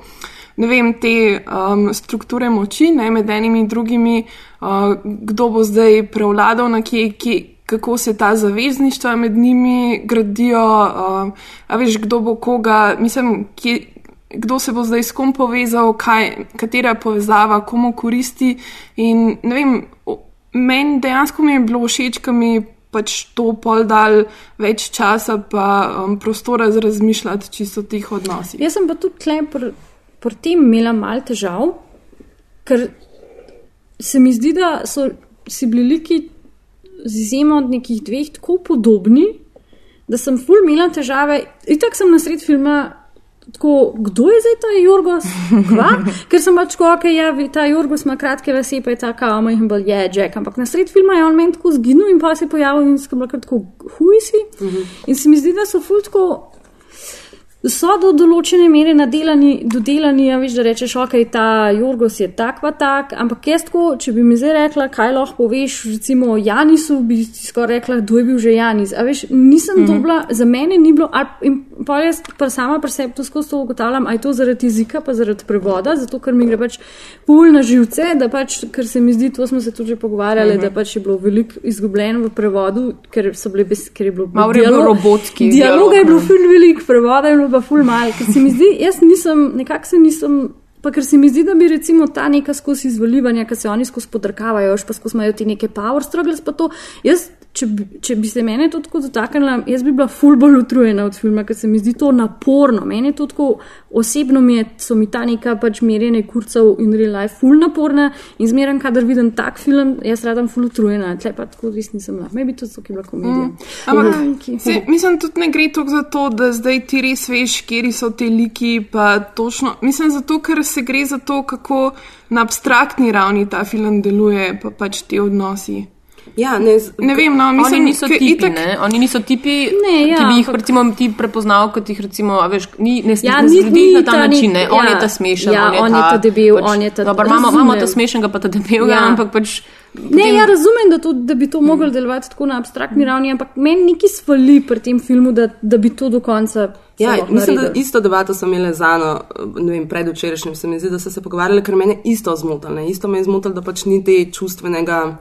Ne vem, te um, strukture moči ne, med enimi in drugimi, uh, kdo bo zdaj prevladal na kje, kje, kako se ta zavezništva med njimi gradijo, uh, a veš, kdo bo koga, mislim, kje, kdo se bo zdaj s kom povezal, kaj, katera povezava, komu koristi. In ne vem, meni dejansko mi je bilo všeč, ker mi pač to pol dal več časa pa um, prostora za razmišljati čisto o teh odnosih. Jaz sem pa tudi tle pri pr tem imela malo težav, ker se mi zdi, da so si bili liki z izjemo od nekih dveh tako podobni, da sem ful imela težave. Itak sem na sred filma. Tako, kdo je zdaj ta Jurgos? Kva? <laughs> Ker sem pač tako, okay, ja, ta Jurgos ima kratke lase, pa je ta kao, in bolj je Jack. Ampak na sred filma je on meni tako zginil in pa se je pojavil in sem bila kar tako, huj si. In se mi zdi, da so ful tako so do določene mere nadelani, dodelani, ja, veš, da rečeš, ok, ta Jorgos je tak pa tak, ampak jaz tako, če bi mi zdaj rekla, kaj lahko poveš, recimo o Janisu, bi ti skoraj rekla, kdo je bil že Janis. A veš, nisem mm -hmm. dobila, za mene ni bilo, ali- in pa jaz pa sama pri sebi to skozi to ugotavljam, a je to zaradi jezika, pa zaradi prevoda, zato ker mi gre pač pol na živce, da pač, ker se mi zdi, to smo se tudi že pogovarjali, mm Mhm. -hmm. da pač je bilo veliko izgubljeno v prevodu, ker so bile, ker je bilo Malo je bilo robotski Dialoga je bilo dialog, ful veliko, prevoda je bilo pa ful malo, ker se mi zdi, jaz nisem, nekako se nisem. Pa ker se mi zdi, da bi recimo ta neka skozi izvolivanja, ki se oni skozi podrkavajo, još pa skozi imajo ti neke power struggles, pa to. Jaz, če bi, če bi se mene to tako dotaknila, jaz bi bila ful bolj utrujena od filma, ker se mi zdi to naporno. Meni je to tako, osebno mi je, so mi ta neka pač merjenje kurcev in real life ful naporna in zmeraj, kadar vidim tak film, jaz radam ful utrujena, tle pa tako res nisem bila. Maybe to so ki bila komedija. Mm. Ampak, Ujki. se, mislim, tudi ne gre toliko za to, da zdaj ti res veš, kje so ti liki. pa Točno, mislim, zato, ker se gre za to, kako na abstraktni ravni ta film deluje, pa pač ti odnosi. Ja, ne, z, Ne vem, no, mislim, Oni niso tipi, itak- ne? Oni niso tipi, Ne, ja, ki bi jih ampak- recimo, ti prepoznal, kot jih recimo, a veš, ni, ne, Ja, ne ni- ni na ta ta način. Ne? On ja, je ta smešen, ja, on je on ta, je ta debel, on je ta- Dobro, imamo, imamo ta smešnega, pa ta debelega, Ja. ampak pač. Ne, ja, razumem, da, to, da bi to moglo delovati tako na abstraktni ravni, ampak meni neki svali pri tem filmu, da, da bi to do konca. Ja, mislim, da isto debato sem imela z Ano, ne vem, predvčerajšnjim se mi zdi, da so se pogovarjali, ker mene isto zmotilo. ne. Isto me je zmotilo, da pač ni te čustvenega,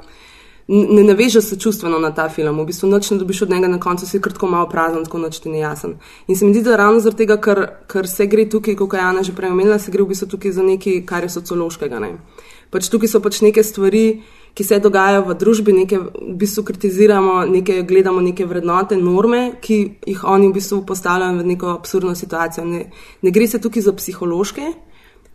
ne naveže se čustveno na ta film. V bistvu noč ne dobiš od njega, na koncu si kar tako malo prazen, tako noč ti ni jasen. In se mi zdi, da ravno zaradi tega, ker, ker se gre tukaj, kot je Ana že prej omenila, se gre v bistvu tukaj za nekaj, kar je sociološkega. Ne. Pač tukaj so pač neke stvari, ki se dogajajo v družbi, neke, v bistvu kritiziramo, neke, gledamo neke vrednote, norme, ki jih oni v bistvu postavljajo v neko absurdno situacijo. Ne, ne gre se tukaj za psihološke,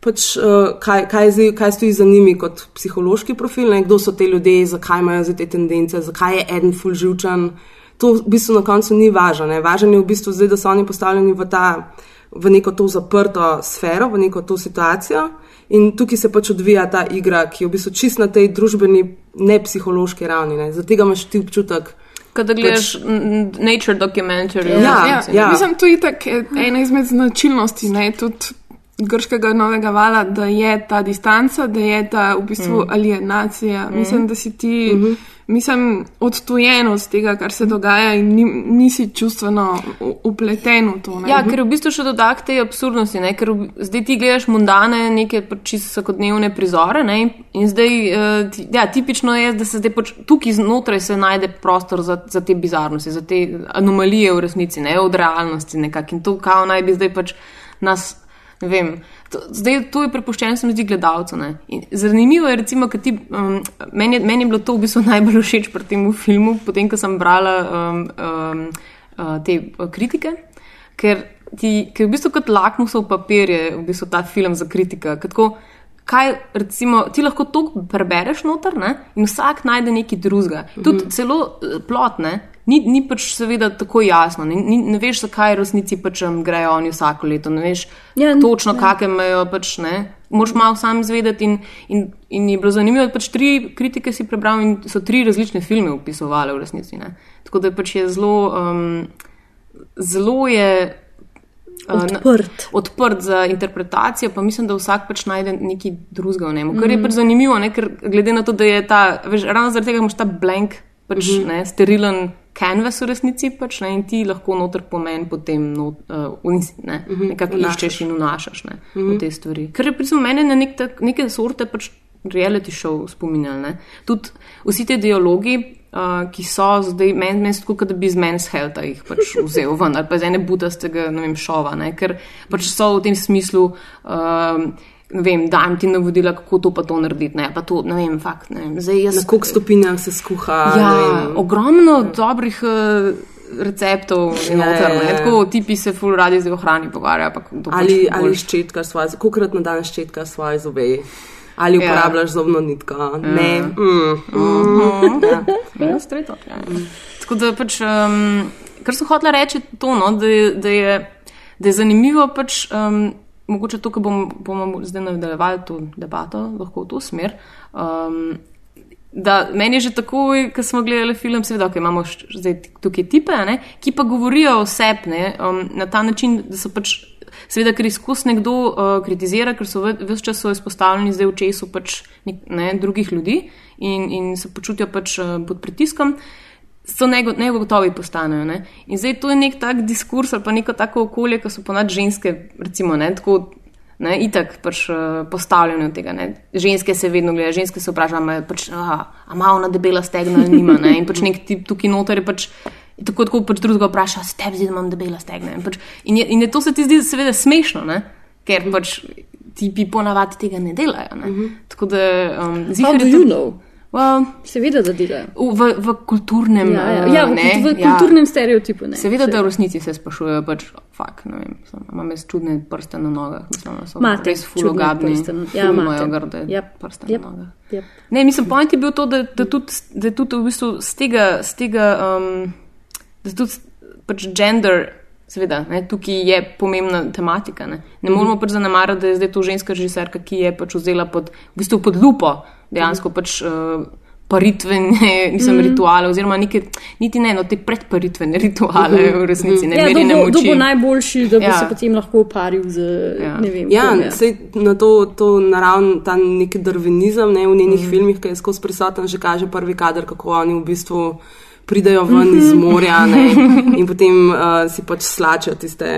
pač, uh, kaj, kaj, zdaj- kaj stoji za njimi kot psihološki profil, ne, kdo so te ljudje, zakaj imajo zdaj te tendence, zakaj je eden ful živčen. To v bistvu na koncu ni važno. Ne. Važno je v bistvu zdaj, da so oni postavljeni v, ta, v neko to zaprto sfero, v neko to situacijo. In tukaj se pač odvija ta igra, ki je v bistvu čist na tej družbeni, ne psihološki ravni. Ne. Zato imaš ti občutek. Kada gledaš n- nature documentary. Ja, ja, ja. Mislim, to je tako ena izmed značilnosti ne, tudi grškega novega vala, da je ta distanca, da je ta v bistvu mm. alienacija. Mm. Mislim, da si ti. Mm -hmm. Mislim, odtujen od tega, kar se dogaja, in ni, nisi čustveno upleten v to. Ne? Ja, ker v bistvu še doda k tej absurdnosti, ne? ker v- zdaj ti gledaš mundane, neke čisto vsakodnevne prizore ne? in- zdaj, ti, ja, tipično je, da se zdaj pač tukaj znotraj se najde prostor za, za te bizarnosti, za te anomalije v resnici, ne od realnosti nekako in to kao naj bi zdaj pač nas. Ne vem, to, zdaj to je prepuščeno, se mi zdi, gledalcu. Zanimivo je, recimo, ti, um, meni, meni je bilo to v bistvu <laughs> najbolj všeč pri tem filmu, potem ko sem brala um, um, uh, te uh, kritike, ker, ti, ker v bistvu kot lakmusov papir je v bistvu ta film za kritika. Tako, kaj, recimo, ti lahko to prebereš noter ne? in vsak najde nekaj drugega. Tudi Mhm. celo eh, plot, ne? Ni, ni pač seveda tako jasno, ne, ni, ne veš, zakaj resnici pač grejo oni vsako leto, ne veš Ja, točno, ne. kakšne imajo pač ne. Moš malo sam izvedeti, in, in, in je bilo zanimivo, pač tri kritike si prebral in so tri različne filme opisovali v resnici. Ne. Tako da pač je zelo, um, zelo je. uh, na- Odprt. odprt za interpretacijo, pa mislim, da vsak pač najde nekaj drugega v njemu. Kar je Mhm. pač zanimivo, ne? ker glede na to, da je ta, veš, ravno zaradi tega imaš ta blank, pač, Mhm. ne, sterilen canvas v resnici pač, ne, in ti lahko noter pomen potem not, uh, unis, ne, Mhm, nekako vnašaš. iščeš in vnašaš ne, Mhm. v te stvari. Ker je recimo mene na nek tak, neke sorte pač reality show spominjali. Ne. Tudi vsi ti dialogi. Uh, ki so zdaj, meni men, tako, kot da bi iz Men's Healtha jih pač <laughs> vzel ven, ali pa iz ene budastega, ne vem, šova, ne, ker pač so v tem smislu, ne vem, dajem ti navodila, kako to pa to narediti, ne, pa to, ne vem, fakt, ne zdaj jaz. Na koliko stopinjah se skuha. Ja, ne ogromno dobrih uh, receptov je Ja, noter, ja, ne, ja. tako tipi se ful radi zdaj o hrani pogovarjajo, pa to Ali, pač ali ščetka svoje, kolikrat na dan ščetka svoje zobe. Ali Ja. uporabljaš zobno nitko? Ne. Ja. Mm. Mhm. Ja. Ja, straight up, ja. Tako da pač, um, kar sem hotela reči, to, no, da, da, je, da je zanimivo, pač, um, mogoče ko bom, bomo zdaj nadaljevali to debato, lahko v to smer. Um, da meni je že takoj, ko smo gledali film, seveda, okay, imamo zdaj tukaj tipe, ne, ki pa govorijo o sebi um, na ta način, da so pač. Seveda, ker izkus nekdo uh, kritizira, ker so vse čas so izpostavljeni zdaj v česu pač, nek, ne, drugih ljudi in, in se počutijo pač uh, pod pritiskom, so nego- negotovi postanejo. Ne. In zdaj to je nek tak diskurs ali pa neko tako okolje, ko so ponad ženske, recimo, ne, tako ne, itak pač uh, postavljene od tega. Ne. Ženske se vedno gledajo, ženske se vprašajo, pač, a ima ona debela stegna ali nima. Ne. In pač nek tip tukaj noter je pač. Tako kot pač drugega vpraša, ste tebi zdi, da imam debela stegna. In, pač, in, je, in je to se ti zdi seveda smešno, ne? ker pač tipi ponavadi tega ne delajo. Ne? -hmm. Tako da, um, How ziher do je you to- know? Well, Seveda, da delajo. v, v kulturnem, Ja, ja. Ja, v, ne, v kulturnem stereotipu. Ne. Seveda, da v resnici se sprašujejo, pač, fak, ne vem, sem, imam jaz čudne prste na nogah, mislim, da so Imate res fulogabni, ja, imajo grde Yep, prste yep, na nogah. yep. Ne, mislim, point je bil to, da, da tudi, da tudi v bistvu z tega, z tega um, da tudi pač gender, seveda, ne, tukaj je pomembna tematika. Ne, ne moramo pač zanemariti, da je zdaj to ženska režiserka, ki je pač vzela pod, v bistvu pod lupo dejansko pač. Uh, Paritvene, mislim, mm. rituale, oziroma neke, niti ne, no, te predparitvene rituale, v resnici, ne Ja, kdo bo, kdo bo najboljši, da bo Ja. se potem lahko uparil z Ja. ne vem. Ja, kom, ja. sej na to, to naravn, ta neki darvinizem ne, v njenih mm. filmih, ki je skozi prisoten, že kaže prvi kader, kako oni v bistvu pridejo ven iz morja ne, <laughs> in potem uh, si pač slačijo tiste.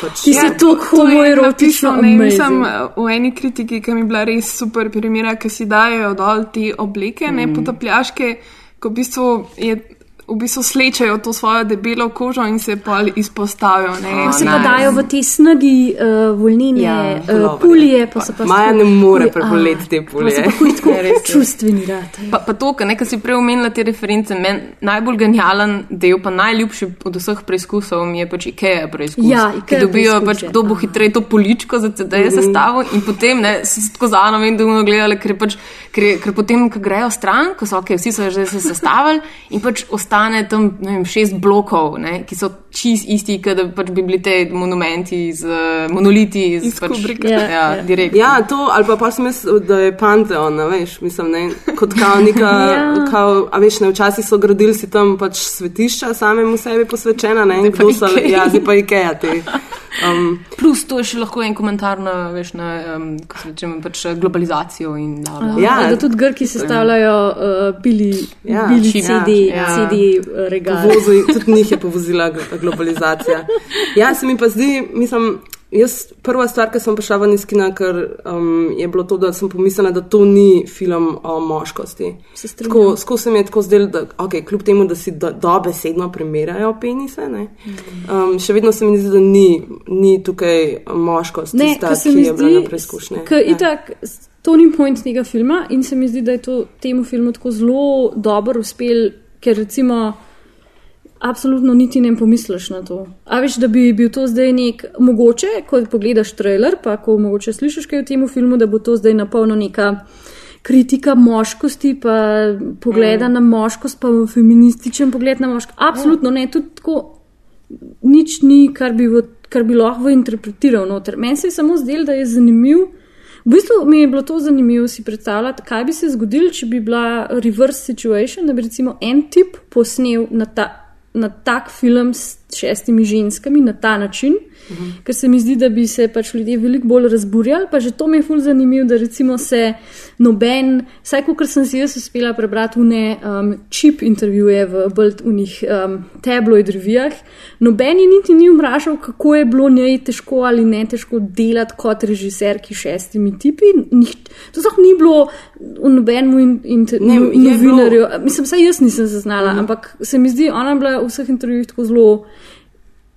Pač, Ti si tako homoerotično, napisal, ne, mislim, amazing. v eni kritiki, ki mi je bila res super primera, ki si dajo dol te obleke, mm. ne potapljaške, ko v bistvu je. V bistvu slečejo to svojo debelo kožo in se pa izpostavijo. Ne, Pa se pa dajo v te snagi uh, volnine, Ja, uh, pulije, pa so pa Maja ne more preboleti te pa pa huj tako Ja, res je. čustveni rad. Pa, pa to, kar si prej omenila te reference, meni najbolj genijalen del, pa najljubši od vseh preizkusov mi je pač IKEA preizkus. Ja, ki IKEA dobijo preizkus pač, kdo bo hitreje to poličko za CD-je sestavil in potem ne, se tako zano in dolgo gledali, ker, pač, ker, ker potem, ko grejo stran, ko so ok, vsi so že se sestavili in pač ostane tam ne vem, šest blokov, ne, ki so čist isti, kot da pač bi bili te monumenti, z, uh, monoliti iz, Iz pač, Kubricka. ja, Ja, ja, ja. direkt. Ja, to, ali pa, pa sem jaz, da je Panteon, a veš, mislim, ne, kot kao neka, Ja. <laughs> ja. kao, a veš, ne, včasih so gradili si tam pač svetišča samemu sebi posvečena, ne, in kdo so, ja, zdaj pa Ikea te. Um, Plus to je še lahko en komentar na, veš, na um, kako se reče, pač globalizacijo in da. bla. Ja. Da tudi Grki sestavljajo uh, bili, Ja, bili CD, ja. ja. CD uh, regal. Povozu, tudi njih je povozila gl- globalizacija. Ja, se mi pa zdi, mislim, jaz prva stvar, ki sem prišla ven iz kina, ker um, je bilo to, da sem pomislila, da to ni film o moškosti. Skozi se mi je tako zdelo, da okay, kljub temu, da si do, dobesedno primerjajo penise, ne, um, še vedno se mi zdi, da ni, ni tukaj moškost, Ne, tista, ki mi je bila zdi, na preizkušnji. s- to ni point tega filma in se mi zdi, da je to temu filmu tako zelo dobro uspel, ker recimo. Absolutno niti ne pomisliš na to. A veš, da bi bil to zdaj nek, mogoče, ko pogledaš trailer, pa ko mogoče slišiš kaj o tem filmu, da bo to zdaj napolno neka kritika moškosti, pa pogleda mm. na moškost, pa feminističen pogled na moškost. Absolutno ne, tudi tako nič ni, kar bi, v, kar bi lahko interpretiral noter. Meni se je samo zdelo, da je zanimiv. V bistvu mi je bilo to zanimivo si predstavljati, kaj bi se zgodilo, če bi bila reverse situation, da bi recimo en tip posnel na, ta, na tak film s šestimi ženskami na ta način, mhm. ker se mi zdi, da bi se pač ljudje veliko bolj razburjali. Pa že to mi je ful zanimivo, da recimo se noben, vsaj kot sem si jaz uspela prebrati v ne um, čip intervjuje v bolj unih um, tabloid revijah, noben je niti ni vprašal, kako je bilo njej težko ali ne težko delati kot režiserki šestimi tipi. Nih, to sploh ni bilo v nobenem in, in, Ne, no, novinarju. Mislim, saj jaz nisem zaznala, uh -huh. ampak se mi zdi, ona je bila v vseh intervjujih tako zelo.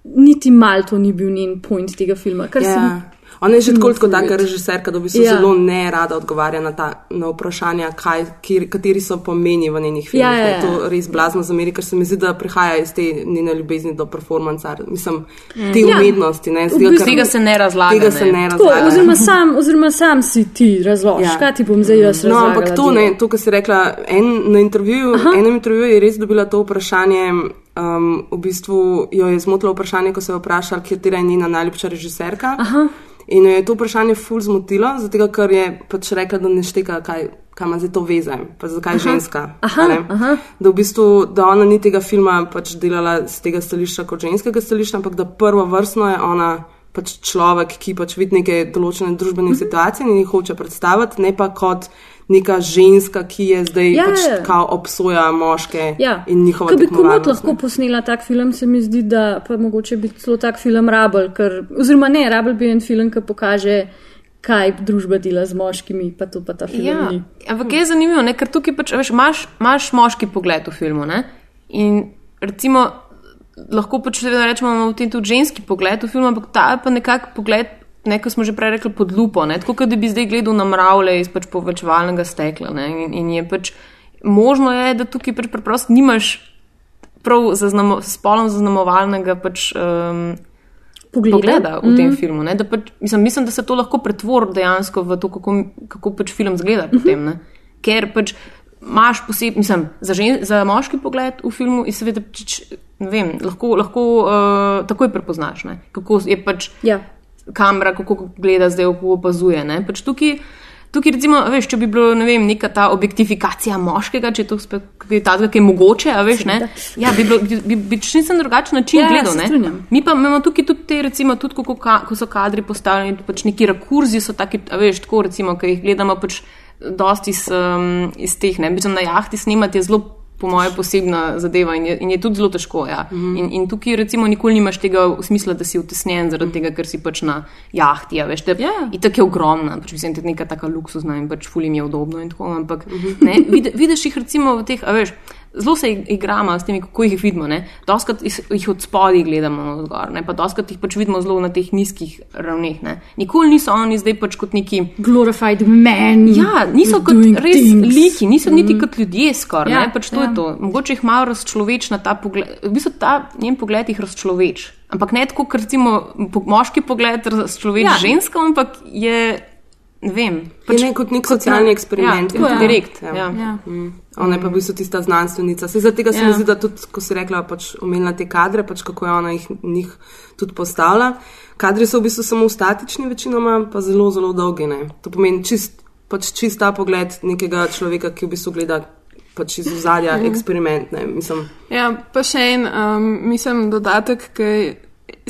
Niti mal to ni bil njen point tega filma. Ja. sem Ona je že tako, tako taka režiserka, da v bistvu Ja. ja. zelo ne rada odgovarja na, ta, na vprašanja, kaj, kjer, kateri so pomeni v njenih filmih. Ja, ja, ne. ja. To res blazno zameri, ker se mi zdi, da prihaja iz te njene ljubezni do performanca, mislim, te Ja. umetnosti. Ne, V Zdaj, bistvu- Tega se ne razlaga. Tega se ne Tako, razlaga. oziroma, sam, oziroma sam si ti razložiš, ja. kaj ti bom zdaj jaz No, razložil. ampak to, ne, to, kar si rekla, en, na intervjuju, enem intervjuju je res dobila to vprašanje. Um, v bistvu jo je zmotilo vprašanje, ko se je vprašala, katera je njena najljubša režiserka. Aha. In jo je to vprašanje ful zmotilo, zato ker je pač rekla, da ne šteka, kaj, kaj ima zdaj to veze, pa zakaj Aha. ženska. Aha, aha. Da v bistvu, da ona ni tega filma pač delala z tega stališča kot ženskega stališča, ampak da prvo vrstno je ona pač človek, ki pač vidi neke določene družbene Mhm. situacije in jih hoče predstaviti, ne pa kot neka ženska, ki je zdaj Ja, pač ja. kao obsoja moške Ja. in njihova Ko bi komot tekmovalnost, ne. lahko posnela tak film, se mi zdi, da pa mogoče bi celo tak film rabel, ker, oziroma ne, rabel bi en film, ki pokaže, kaj družba dela z moškimi, pa to pa ta film Ja, ni. ampak je zanimivo, ne? ker tukaj pač, veš, imaš, imaš moški pogled v filmu. Ne? In recimo, lahko pač rečemo, da imamo v tem tudi ženski pogled v filmu, ampak ta je pa nekako pogled, ne, kot smo že prej rekli, pod lupo. Ne? Tako da bi zdaj gledal na mravlje iz pač povečevalnega stekla. Ne? In, in je pač možno, je, da tukaj pač preprosto nimaš prav zaznamo, spolno zaznamovalnega pač, um, Pogleda. pogleda v tem Mhm. filmu. Ne? Da Pač, mislim, mislim, da se to lahko pretvori dejansko v to, kako, kako pač film zgleda. Mhm. Potem, ne? Ker pač imaš posebej, mislim, za, žen, za moški pogled v filmu in seveda pač, ne vem, lahko, lahko uh, takoj prepoznaš, ne? kako je pač Ja. Kamera, kako gleda zdaj, kako opazuje. ne. Pač tukaj, tukaj recimo, veš, če bi bilo ne vem, neka ta objektifikacija moškega, če je to spet takega, ki je mogoče, veš, ne. Ja, bi, bilo, bi, bi, bi na drugačen način Ja, ja, gledal. strinjam. Mi pa imamo tukaj tudi te, recimo, tudi ko, ka, ko so kadri postavljeni, pač neki rakurzi so taki, veš, tako recimo, ki jih gledamo pač dosti iz, um, iz teh, ne, mislim, na jahti snemati je zelo po moje posebna zadeva in je, in je tudi zelo težko. Ja. Mm -hmm. in, in tukaj recimo nikoli nimaš tega v smislu, da si utesnjen zaradi tega, ker si pač na jahti. Ja, veš, te, yeah. In tako je ogromna, pač mislim, da je neka taka luksuzna in pač fulim je udobno in tako, ampak mm -hmm. ne, vid, vidiš jih recimo v teh, a veš. Zelo se igramo s temi, kako jih vidimo. Doskrat jih od spodaj gledamo na zgor, ne? pa doskrat jih pač vidimo zelo na teh nizkih ravneh. Ne? Nikoli niso oni zdaj pač kot neki. Glorified men. Ja, niso kot res things. liki, niso mm. niti kot ljudje skoraj. Ja, pač to ja. je to. Mogoče jih malo razčloveč na ta pogled. V bistvu ta njen pogled jih razčloveč. Ampak ne tako, ker recimo moški pogled razčloveč ja. žensko, ampak je. Vem. Pač, je ne kot nek socialni na- eksperiment. Ja, ja. direkt. Ja. Ja. Ja. Mm. Ona je pa v bistvu tista znanstvenica. Se zaradi tega se Ja. mi zdi, da tudi, ko si rekla, pač omenila te kadre, pač kako je ona jih njih tudi postavila. Kadri so v bistvu samo statični, večinoma pa zelo, zelo dolgi. Ne. To pomeni čist, pač čist ta pogled nekega človeka, ki v bistvu gleda pač iz ozadja Mhm. eksperiment. Ne. Mislim, Ja, pa še en, um, mislim, dodatek, ki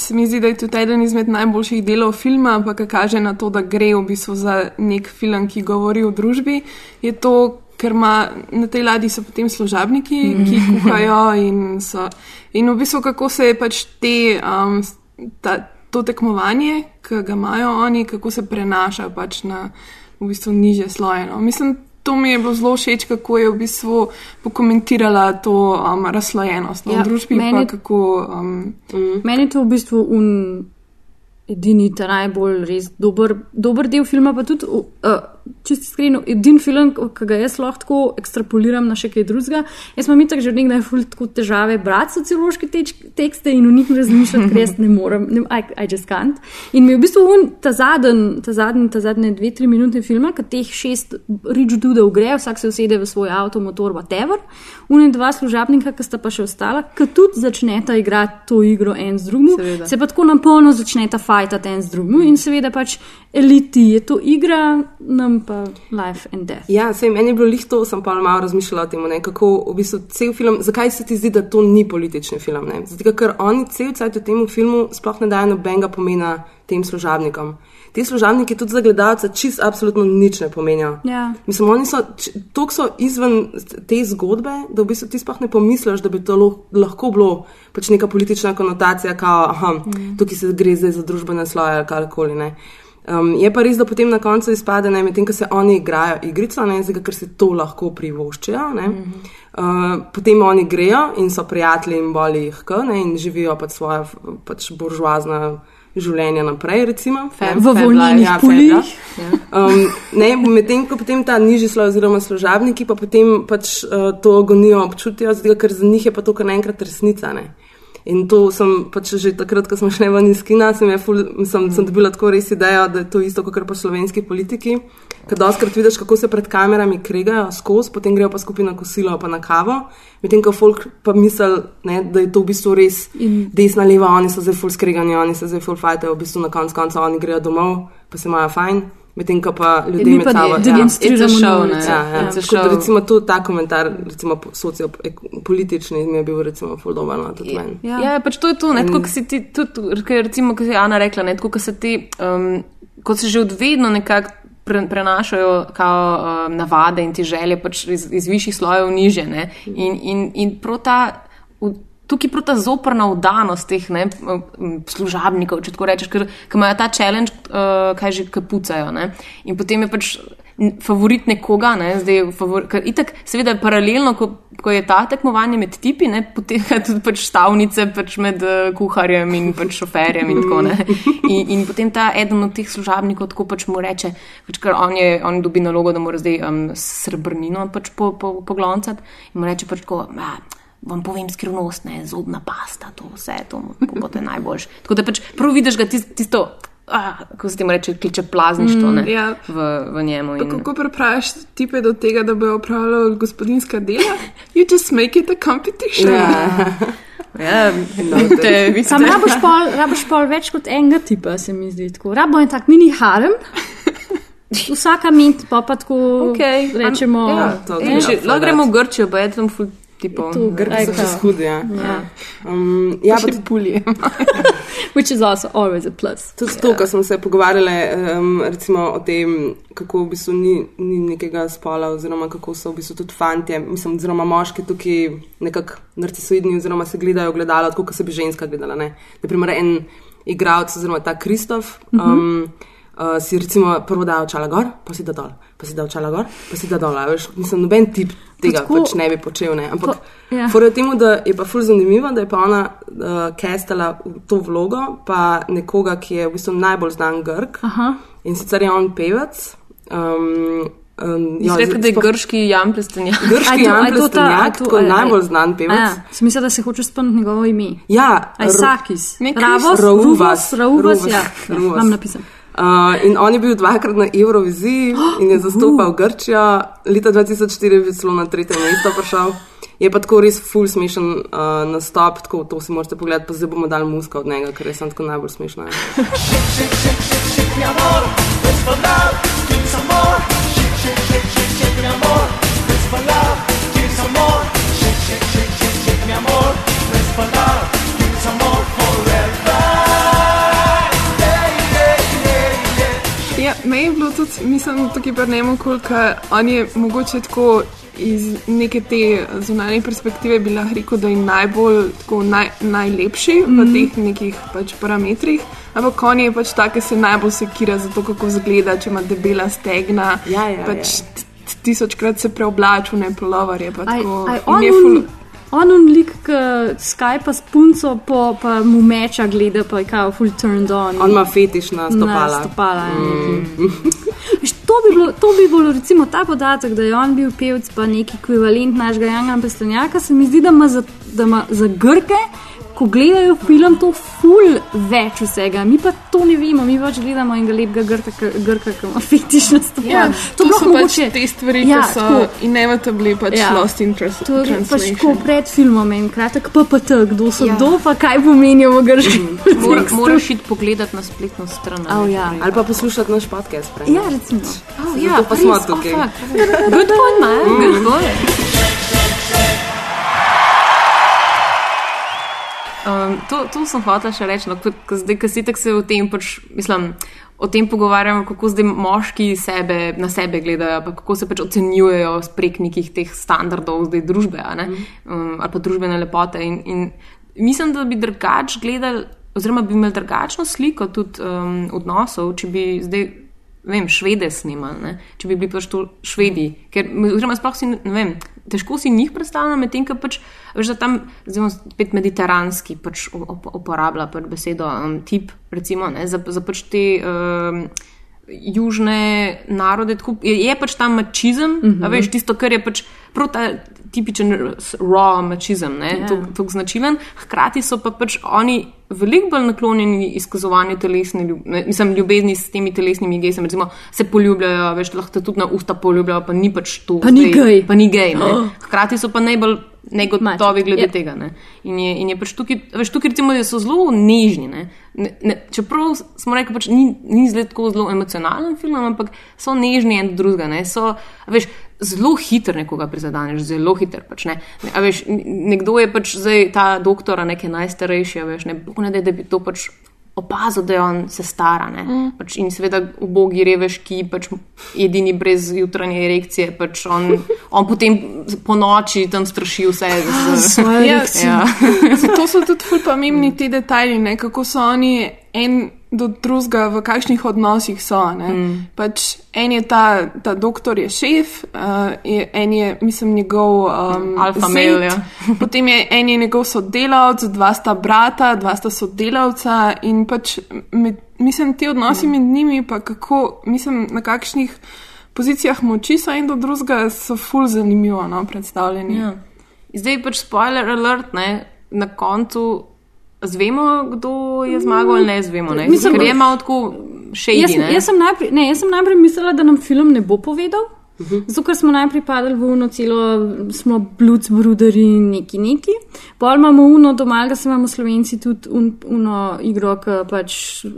se mi zdi, da je tudi eden izmed najboljših delov filma, pa ki kaže na to, da gre v bistvu za nek film, ki govori o družbi, je to, ker ima na tej ladji so potem služabniki, ki kuhajo in so. In v bistvu kako se je pač te, um, ta, to tekmovanje, ki ga imajo oni, kako se prenaša pač na v bistvu niže sloje. No. Mislim, to mi je bilo zelo všeč, kako je v bistvu pokomentirala to um, razslojenost no, Ja, v družbi. meni- Pa kako, um, Meni je to v bistvu un, edini, ta najbolj res dober, dober del filma, pa tudi, uh, čisto iskreno, edini film, ki ga jaz lahko tako ekstrapoliram na še kaj drugega. Jaz imam itak že nekdaj ful tako težave brati sociološke teč, tekste in v njih razmišljati, ker jaz ne morem, ne, I, I just can't. In mi je v bistvu un, ta zadnji, ta zadnji, ta zadnje dve, tri minute filma, ki teh šest rič dudov gre, vsak se usede v svoj avto, motor, whatever, un dva služabnika, ki sta pa še ostala, ki tudi začneta igrati to igro en z drugim, Seveda. se pa tako na polno začneta fajtati en z drugim in seveda pač eliti je to igra, nam pa life and death. Ja, sej, meni je bilo lih to, sem pa malo razmišljala o tem, ne, kako v bistvu cel film, zakaj se ti zdi, da to ni politični film. Ne? Zato, ker oni cel cajt v tem filmu sploh ne dajo nobenega pomena tem služabnikom. Ti služabniki tudi za gledalca čist absolutno nič ne pomenijo. Ja. Mislim, oni so tako so izven te zgodbe, da v bistvu ti sploh ne pomisliš, da bi to lo- lahko bilo pač neka politična konotacija, kao, aha, mm. tukaj se gre zdaj za družbene sloje ali karkoli. ne. Um, je pa res, da potem na koncu izpade, ne, medtem ko se oni igrajo igrico, ne, zdaj, ker se to lahko privoščijo. Ne, mm -hmm. uh, potem oni grejo in so prijatelji in boli jih, k, ne, in živijo pač svoje pač buržoazne življenje naprej, recimo. Ne. v volilnih ja, poljih. life. Um, medtem ko potem ta nižji sloj, oziroma služabniki, pa potem pač uh, to agonijo občutijo, zato, ker za njih je pa to kar naenkrat resnica. Ne. In to sem pač že takrat, ko smo šli ven iz kina, sem, ful, sem, sem dobila tako res idejo, da je to isto kot pa slovenski politiki. Ker doskrat vidiš, kako se pred kamerami kregajo skozi, potem grejo pa skupaj na kosilo, pa na kavo. Medtem ko folk pa misli, ne, da je to v bistvu res In- desna, leva, oni so zdaj ful skregani, oni se zdaj ful fajtajo, v bistvu na koncu konca oni grejo domov, pa se imajo fajn. Medtem ko pa ljudje med sabo. demonstriramo It's a show, na ne. ulici. Ja, ja. It's a Tako da show. recimo tudi ta komentar, recimo sociopolitični, mi je bil recimo fuldoban no, tudi meni. Ja, ja pač to je to, ne, tako, ko si ti, tudi, ker recimo, kot je Ana rekla, ne, tako, ko se ti, um, kot se že od vedno nekako pre, prenašajo kao, um, navade in ti želje pač iz, iz višjih slojev v niže. Ne, in, in, in prav ta, v- tukaj prav ta zoprna vdanost teh ne, služabnikov, če tako rečeš, ker, ker imajo ta challenge, uh, kaj že kapucajo. Ne, in potem je pač favorit nekoga, ne, zdaj favor, itak, seveda paralelno, ko, ko je ta tekmovanje med tipi, ne, potekajo tudi pač stavnice pač med uh, kuharjem in pač šoferjem in tako naprej. <laughs> In, in potem ta eden od teh služabnikov tako pač mu reče, pač, ker on, je, on dobi nalogo, da mora zdaj um, srebrnino pač po, po, pogloncati in mu reče pač tako. "Ja, Vam povem skrivnost, ne, zobna pasta, to vse, to bo te najboljš. Tako da pač prav vidiš ga tis- tisto, ah, kako se temu reče, kliče plazništvo Mm, ne, ja. v, v njemu. Pa In, kako prepraviš tipe do tega, da bojo opravljali gospodinska dela? <laughs> You just make it a competition. ja, te, vi Sam rabiš pol, rabiš pol več kot enega tipa, se mi zdi. Tako. Rabo je tak mini harem. Vsaka ment pa pa tako Okay, rečemo. Ja, to Ej, gre če- ful Lahko več. gremo v Grčijo, pa je tam ful tipov. To Grki so čez hudi, ja. Ja. Um, ja, pa še pulje. <laughs> Which is also always a plus. Tudi to, ko smo se pogovarjali um, recimo, o tem, kako v bistvu ni, ni nekega spola, oziroma kako so v bistvu tudi fantje, mislim, oziroma moški tukaj nekako narcisoidni, oziroma se gledajo gledalo, tako kot se bi ženska gledala. Ne? Naprimer, en igralec, oziroma ta Kristof. Um, Uh, si recimo prvo da očala gor, pa si da dol, pa si da očala gor, pa si da dol. Veš, mislim, noben tip tega tako- pač ne bi počel. Ne? Ampak Pa- ja. Fora je temu, da je pa ful zanimivo, da je pa ona uh, kestala to vlogo, pa nekoga, ki je v bistvu najbolj znan Grk. Aha. In sicer je on pevec. Um, um, Ja, Rekli, da je grški Jan Plestenjak. Grški <laughs> Jan Plestenjak, to- je- najbolj znan pevec. Sem mislila, da se hoče spomniti njegovo ime. Ja, Ajsakis. Ne, Ravos, Rauvas. Rauvas. ja. ja. Rauvas. Uh, in on je bil dvakrat na Euroviziji in je <gasps> zastopal Grčijo, leta 2004 je bil celo na tretje mesto prišel. Je pa tako res full smešen uh, nastop, tako to si morate pogledati, pa zdaj bomo dali muska od njega, ker je sem tako najbolj smešna. Meni je bilo tudi, mislim, tukaj pa ne koliko, on je mogoče tako iz neke te zunanje perspektive bi lahko rekel, da je najbolj, tako, naj, najlepši mm. v teh nekih pač parametrih. Ampak on je pač tak, ki se najbolj sekira za to, kako izgleda, če ima debela stegna. Ja, ja, pač t- tisočkrat se preoblačil, ne polovar je pa Aj, tako. aj, in on, je ful- on un lik, ki Skype s punco, po, pa mu meča gleda, pa je kao full turned on. On ima fetiš na stopala. Na stopala mm. Veš, to, bi bilo, to bi bilo, recimo, ta podatek, da je on bil pevec, pa neki ekvivalent našega Jana Pestanjaka, se mi zdi, da ima za, da ima za Grke. Ko gledajo film, to ful več vsega, mi pa to ne vemo, mi pač gledamo enega lepega grka, grka ki ima fetiš na stopala. Ja, to, to so pač te stvari, Ja, ki so tako. inevitably pač Ja. ja. lost in trans To je pač tako pred filmom in kratek PPT, kdo so Ja. ja. kdo, pa kaj pomenijo v grškem. Mora, moraš iti pogledati na spletno stran. Oh, ja. Ali pa poslušati naš podcast. prej. ja, recimo. Oh, Zato pa smo tukaj. Good point, man. Good point. Um, to, to sem hotela še reči, no, zdaj, ko si tako se o tem, pač, mislim, o tem pogovarjamo, kako zdaj moški sebe, na sebe gledajo, pa kako se pač ocenjujejo prek nekih teh standardov zdaj družbe a ne, um, ali pa družbene lepote. In, in mislim, da bi drugač gledali, oziroma bi imeli drugačno sliko tudi um, odnosov, če bi zdaj. Vem, švede snimali, ne? če bi bili pač to švedi. Ker, oziroma, sploh si, ne vem, težko si njih predstavljam, medtem ko pač, veš, da tam, bom spet mediteranski, pač up, uporablja pač besedo um, tip, recimo, ne, za, za pač te um, južne narode. Tako, je, je pač ta mačizem, mm -hmm. veš, tisto, kar je pač prav ta tipičen raw mačizem, ne, Ja. yeah. tako značilen. Hkrati so pa pač oni veliko bolj naklonjeni izkazovanju telesne ljub, ne, mislim, ljubezni s temi telesnimi gestami. Recimo, se poljubljajo, veš, lahko tudi na usta poljubljajo, pa ni pač to. Pa ni gej. Pa ni gej. ne. Hkrati so pa najbolj negotovi glede Ja. tega. Ne? In je, in je pač tukaj, veš, tukaj recimo, so zelo nežni. Ne? Ne, ne, čeprav smo rekli, pač ni, ni zdaj tako zelo emocionalen film, ampak so nežni en do drugega. Ne? So, veš, zelo hiter nekoga prizadaneš, zelo hiter. Pač, ne? A veš, nekdo je pač zdaj ta doktor, nekaj najstarejši, veš, ne, ne da bi to pač opazil, da je on se stara. Mm. Pač in seveda ubogi revež, ki pač edini brez jutranje erekcije, pač on, <laughs> on potem po noči tam straši vse. z- <laughs> Svojo Ja, erekcijo. <laughs> Ja. Zato so tudi pomembni ti detajli, ne, kako so oni en do drugega, v kakšnih odnosih so. Mm. Pač en je ta, ta doktor, je šef, uh, je, en je, mislim, njegov um, Alfa male, ja. <laughs> potem je en je njegov sodelavec, dva sta brata, dva sta sodelavca in pač med, mislim, ti odnosi med njimi, pa kako, mislim, na kakšnih pozicijah moči so en do drugega, so ful zanimivo no, predstavljeni. Ja. Zdaj pač spoiler alert, ne, na koncu zvemo, kdo je zmagal ali ne zvemo. Ne? Mislim, Ker je malo tako še Jaz, jaz, sem najprej, ne, jaz sem najprej mislila, da nam film ne bo povedal. Zato, ker smo najprej padli v uno celo, smo bluc, bruderi in neki neki. Pol imamo uno doma, da se imamo slovenci tudi un, uno igro, ki pač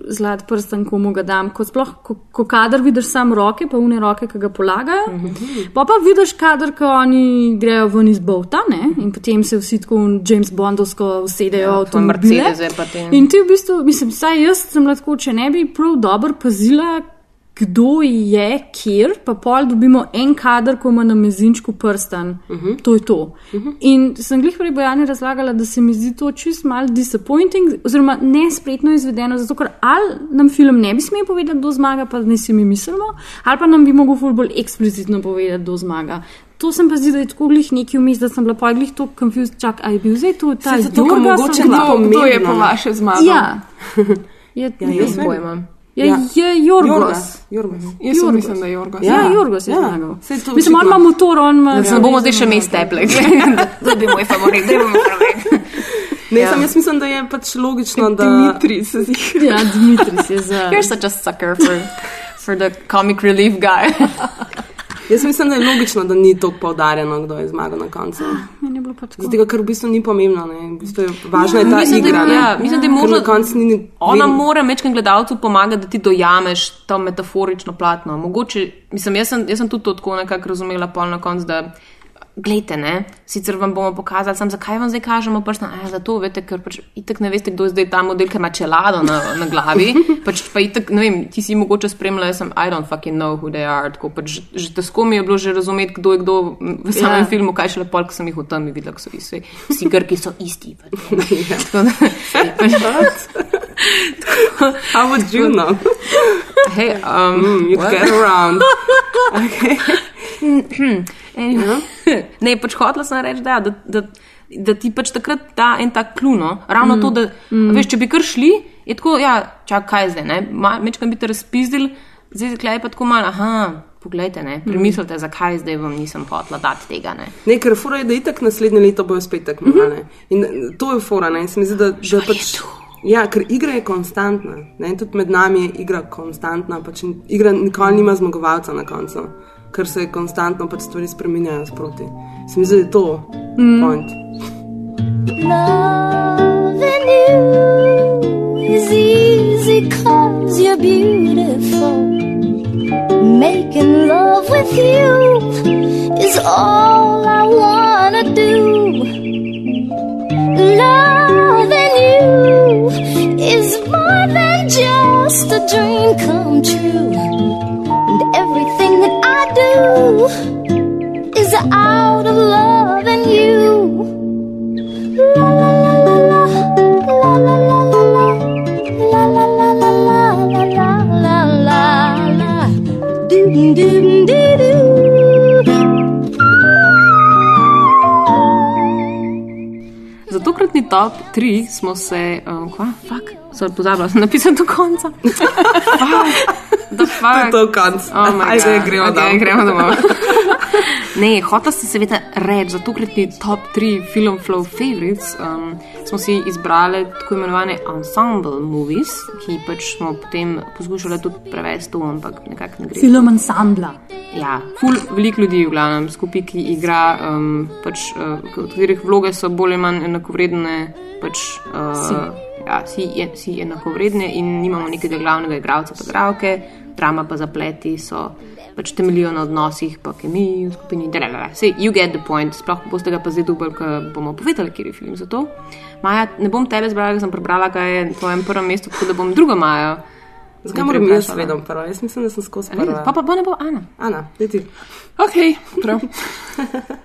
zlat prsten, komu ga dam. Ko, sploh, ko, ko kader vidiš sam roke, pa une roke, ki ga polagajo. Pa pa vidiš kader, ko oni grejo ven iz bovta ne? in potem se vsi tako James Bondovsko usedejo v avtomobile. Mercedes, pa te- In ti v bistvu, mislim, saj jaz sem lahko, če ne bi prav dobro pazila, kdo je, kjer, pa pol dobimo en kader, ko ima na mezinčku prsten. Uh -huh. To je to. Uh -huh. In sem glih prej Bojani razlagala, da se mi zdi to čist mal disappointing, oziroma nespretno izvedeno, zato ker ali nam film ne bi smel povedati, kdo zmaga, pa ne si mi mislimo, ali pa nam bi mogel ful bolj eksplicitno povedati, kdo zmaga. To sem pa zdi, da je tako glih neki vmes, da sem bila pa glih to confused, čak, a je bil zdaj to ta Saj zato, ker Jorga, mogoče ni Kdo, kdo je pomembno, po vaše zmagal? Ja. Je, <laughs> Ja, je, jaz pojma. Je, Ja. je Jorgos. Jorgos. Jorgos. Jaz sem Jorgos. mislim, da je Jorgos. Ja, Ja, Jorgos je ja. zmagal. Mislim, on ima motor, on ima. Ne bomo zdaj še mest teple. <laughs> To bi moj favorit, da bomo pravi. Ne, Ja. ja. jaz mislim, da je pač logično, da. Dimitri se zdi. <laughs> Ja, Dimitris je za. You're such a sucker for, for the comic relief guy. <laughs> Jaz mislim, da je logično, da ni tako poudarjeno, kdo je zmagal na koncu. Tako. Zato, ker v bistvu ni pomembno. Ne? V bistvu je, važna je ta Mislim, da igra. ne. ja, mislim, da je možno- na koncu ni. Ona vedno- mora mečkam gledalcu pomagati, da ti dojameš to metaforično platno. Mogoče, mislim, jaz sem, jaz sem tudi to tako nekako razumela pol na koncu, da Glejte, ne, sicer vam bomo pokazali, sam, zakaj vam zdaj kažemo prst. Zato, veste, ker pač itek ne veste, kdo je zdaj ta model, ki ima čelado na, na glavi. <laughs> Pač pa itek, ne vem, ti si mogoče spremljal, jaz sem, I don't fucking know who they are. Tako, pač, že težko mi je bilo že razumeti, kdo je kdo v samem Ja. filmu, kaj šele pol, ko sem jih v temi videl, so vsi, vsi grki so isti. Pač, <laughs> Tako da- pač- <laughs> How would you know? Hey, um, Mm, you get around. Okay. Anyway. <laughs> Ne, pač hotela sem reči, da, da, da, da ti pač takrat da en tak kluno. Ravno mm. to, da mm. veš, če bi kar šli, je tako, ja, čak kaj zdaj, ne, mečkam bi te razpizdil, zdaj je pa tako malo, aha, poglejte, ne, premislite, zakaj zdaj vam nisem hotela dati tega, ne. Ne, ker fora je, da itak naslednje leto bojo spet tekmovane. In eh, to je fora, ne, se mi zdi, da, da pač. Ja, ker igra je konstantna. Ne, tudi med nami je igra konstantna. Pač igra nikoli nima zmagovalca na koncu, ker se konstantno pač stvari spremenjajo sproti. Se mi zdi, da je to mm. point. Loving you is easy cause you're beautiful. Making love with you is all I wanna do. Do out of loving you. La la la la la, la la la la la, la la la la la, la la la la, doo doo doo doo. Za tokratni top 3 smo se, uh, kva, fuck, sem pozabila, sem napisala do konca. the fuck. To je to konc. Oh my Ajde, gremo okay, domov. gremo domov. Ne, hotel sem seveda reči, za tokratni top 3 film flow favorites um, smo si izbrali tako imenovane ensemble movies, ki pač smo potem poskušali tudi prevesti to, ampak nekako ne gre. Film ansambla. Ja, ful, veliko ljudi v glavnem skupaj, ki igra, um, pač, uh, katerih vloge so bolj ali manj enakovredne. Pač, uh, Vsi. ja, vsi, je, vsi enakovredne in nimamo nekega glavnega igralca, pa gravke, drama pa zapleti so. Pač temeljijo na odnosih, pa kemiji v skupini. Vse, you get the point. Sploh boste ga pa zdaj dubl, ko bomo povedali, kje je film za to. Maja, ne bom tebe zbrala, ker sem prebrala, kaj je na tvojem prvem mestu, tako da bom drugo Majo. Zakaj moram jaz vedno prva? Jaz mislim, da sem skozi prva. Pa pa bo ne bo Ana. Ana, ti. Ok, prav. <laughs> <laughs>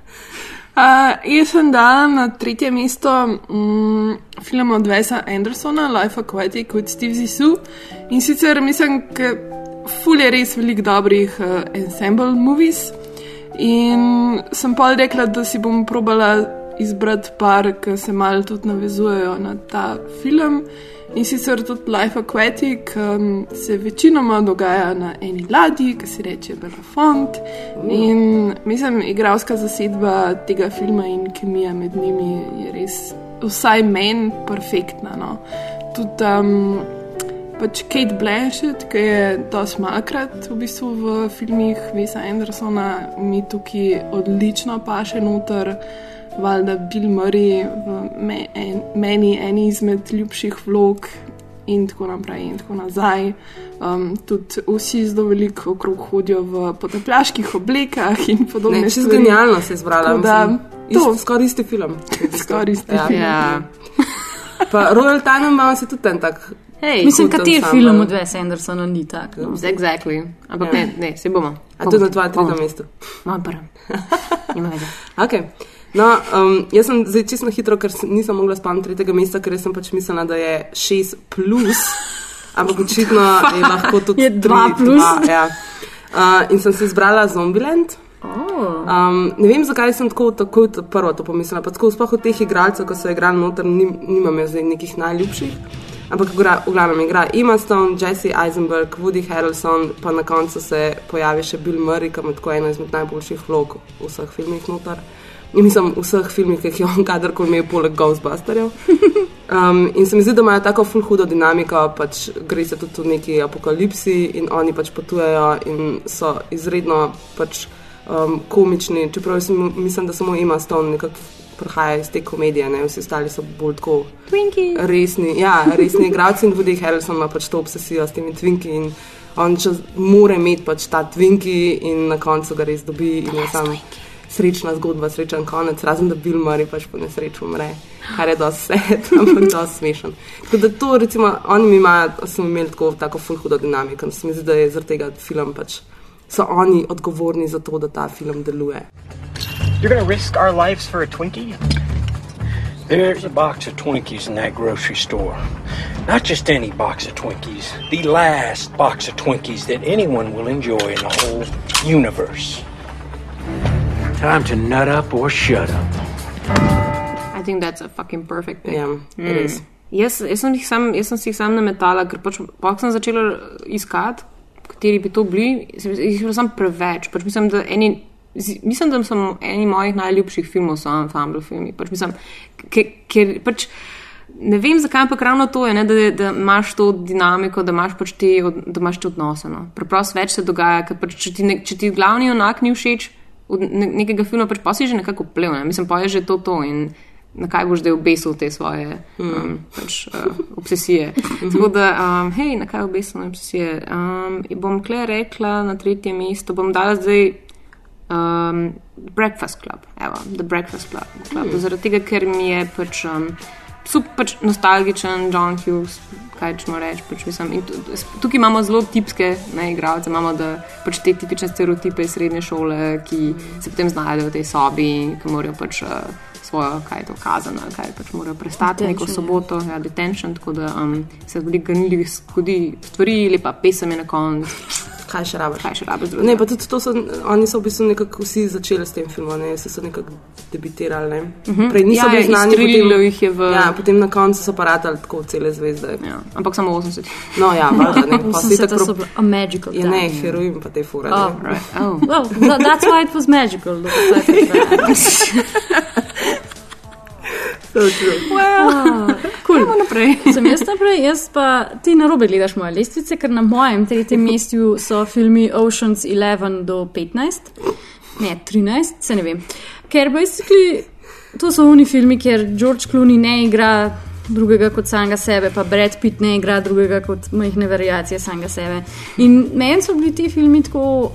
Uh, jaz sem dala na tretje mesto um, film od Wesa Andersona, Life Aquatic with Steve Zissou. In sicer mislim, da ful je res veliko dobrih uh, ensemble movies. In sem pa rekla, da si bom probala izbrati par, ki se malo tudi navezujejo na ta film. In sicer tudi Life Aquatic um, se večinoma dogaja na eni ladji, ki se reče Belafont. In mislim, igralska zasedba tega filma in kemija med njimi je res, vsaj meni, perfektna. No. Tudi um, pač Kate Blanchett, ki je dosti malkrat v bistvu v filmih Vesa Andersona, mi tukaj odlično paše noter. Valjda Bill Murray v me, en, meni eni izmed ljubših vlog in tako naprej in tako nazaj. Um, tudi vsi zelo veliko okrog hodijo v potapljaških oblekah in podobne Ne, čez stvari. genialno se je zbrala. Tako Da, mislim. Isto, skoraj isti film. Skoraj isti Ja. film. Ja. Pa Royal Tenenbaum je tudi en tak. Hey, Mislim, kateri film od Wes Andersona ni tak. No. Exactly. Ampak Ja. ja. ne, ne, se bomo. A tudi na tvojem tretjem mestu. Moj prvem. <laughs> Nima veze. Okay. No, um, jaz sem zdaj čisto hitro, ker sem- nisem mogla spomniti tretjega mesta, ker sem pač mislila, da je 6 plus, <laughs> ampak očitno je lahko <laughs> tudi Je dva tri, plus. Dva, ja. uh, in sem si izbrala Zombieland. Oh. Um, ne vem, zakaj sem tako takoj prvo to pomislila. Pa tako sploh od teh igralcev, ki so igrali noter, nim, nimam jaz nekih najljubših. Ampak igra- v glavnem igra Emma Stone, Jesse Eisenberg, Woody Harrelson, pa na koncu se pojavi še Bill Murray, ki ima tako eno izmed najboljših vlog v vseh filmih noter. In mislim, v vseh filmih, ki jih je on kadarkoli imel, poleg Ghostbusterjev. <laughs> Um, in se mi zdi, da imajo tako full hudo dinamiko, pač gre se tudi v neki apokalipsi in oni pač potujejo in so izredno pač, um, komični. Čeprav mi- mislim, da samo ima Stone nekako prihaja iz te komedije, ne? vsi ostali so bolj tako resni. Ja, resni igralci in Woody Harrelson ima pač to obsesijo s temi twinki in on če mora imeti pač ta twinki in na koncu ga res dobi in je tam srečna zgodba, srečen konec, razen da Bill Murray pač po nesreči umre, kar je dosti sad, <gasps> ampak dosti smešen. Tako da to, recimo, oni imajo, so imeli tako, tako full hudo dinamiko in se mi zdi, da je zaradi tega film pač, so oni odgovorni za to, da ta film deluje. You're gonna risk our lives for a Twinkie? There's a box of Twinkies in that grocery store. Not just any box of Twinkies, the last box of Twinkies that anyone will enjoy in the whole universe. Time to nut up or shut up. I think that's a fucking perfect pick. Ja, res. Jaz, jaz, sem jih sam, jaz sem si jih sam nametala, ker pač, pa ko sem začela iskati, kateri bi to bili, jih je bilo sam preveč. Pač mislim, da eni, mislim, da so eni mojih najljubših filmov so ensemble filmi. Pač mislim, ker pač. Ne vem, zakaj, ampak ravno to je, ne, da, da imaš to dinamiko, da imaš pač te, od- da imaš te odnose. No. Preprosto več se dogaja, ker pač, če, ti ne, če ti glavni onak ni všeč od ne, nekega filma, pač pa si že nekako plev. Ne. Mislim, pa je že to to in na kaj boš zdaj obesil te svoje um, pač, uh, obsesije. Tako da, um, hej, na kaj obesil obsesije. Um, bom kle rekla na tretje mesto, bom dala zdaj um, Breakfast Club, evo, The Breakfast Club. Club. Hmm. Zaradi tega, ker mi je pač. Um, Super pač nostalgičen, John Hughes, kaj čemo reči. Pač mislim, in tukaj imamo zelo tipske ne, igralce, imamo da, pač te tipične stereotipe iz srednje šole, ki se potem znajdejo v tej sobi, ki morajo pač uh, svojo, kaj je to kazano, ali kaj pač morajo prestati neko Detention, ja. soboto, ja, detention, tako da um, se veliko ganljivih zgodi stvari, lepa pesem je na koncu. Kaj še rabiš? Kaj še rabiš? Ne, pa tudi to so, oni so v bistvu nekako vsi začeli s tem filmom, ne, se so nekako debitirali. Ne. Mhm. Prej niso Ja, bili ja, znani, izstrelilo jih je v- Ja, potem na koncu so pa ratali tako cele zvezde. Ja, ampak samo 80. No, ja, valjda, ne, pa <laughs> si 80 tako so a magical Je ne, time. heroin pa te fure. Oh, ne. right. Oh. <laughs> Well, tha- that's why it was magical. <laughs> So true. Ah, cool. <laughs> Sem jaz naprej, jaz pa ti na robe gledaš moje lestvice, ker na mojem tretjem <laughs> mestu so filmi Oceans 11 do 15, ne 13, se ne vem. Ker basically to so oni filmi, kjer George Clooney ne igra drugega kot samega sebe, pa Brad Pitt ne igra drugega kot majhne variacije samega sebe. In meni so bili ti filmi tako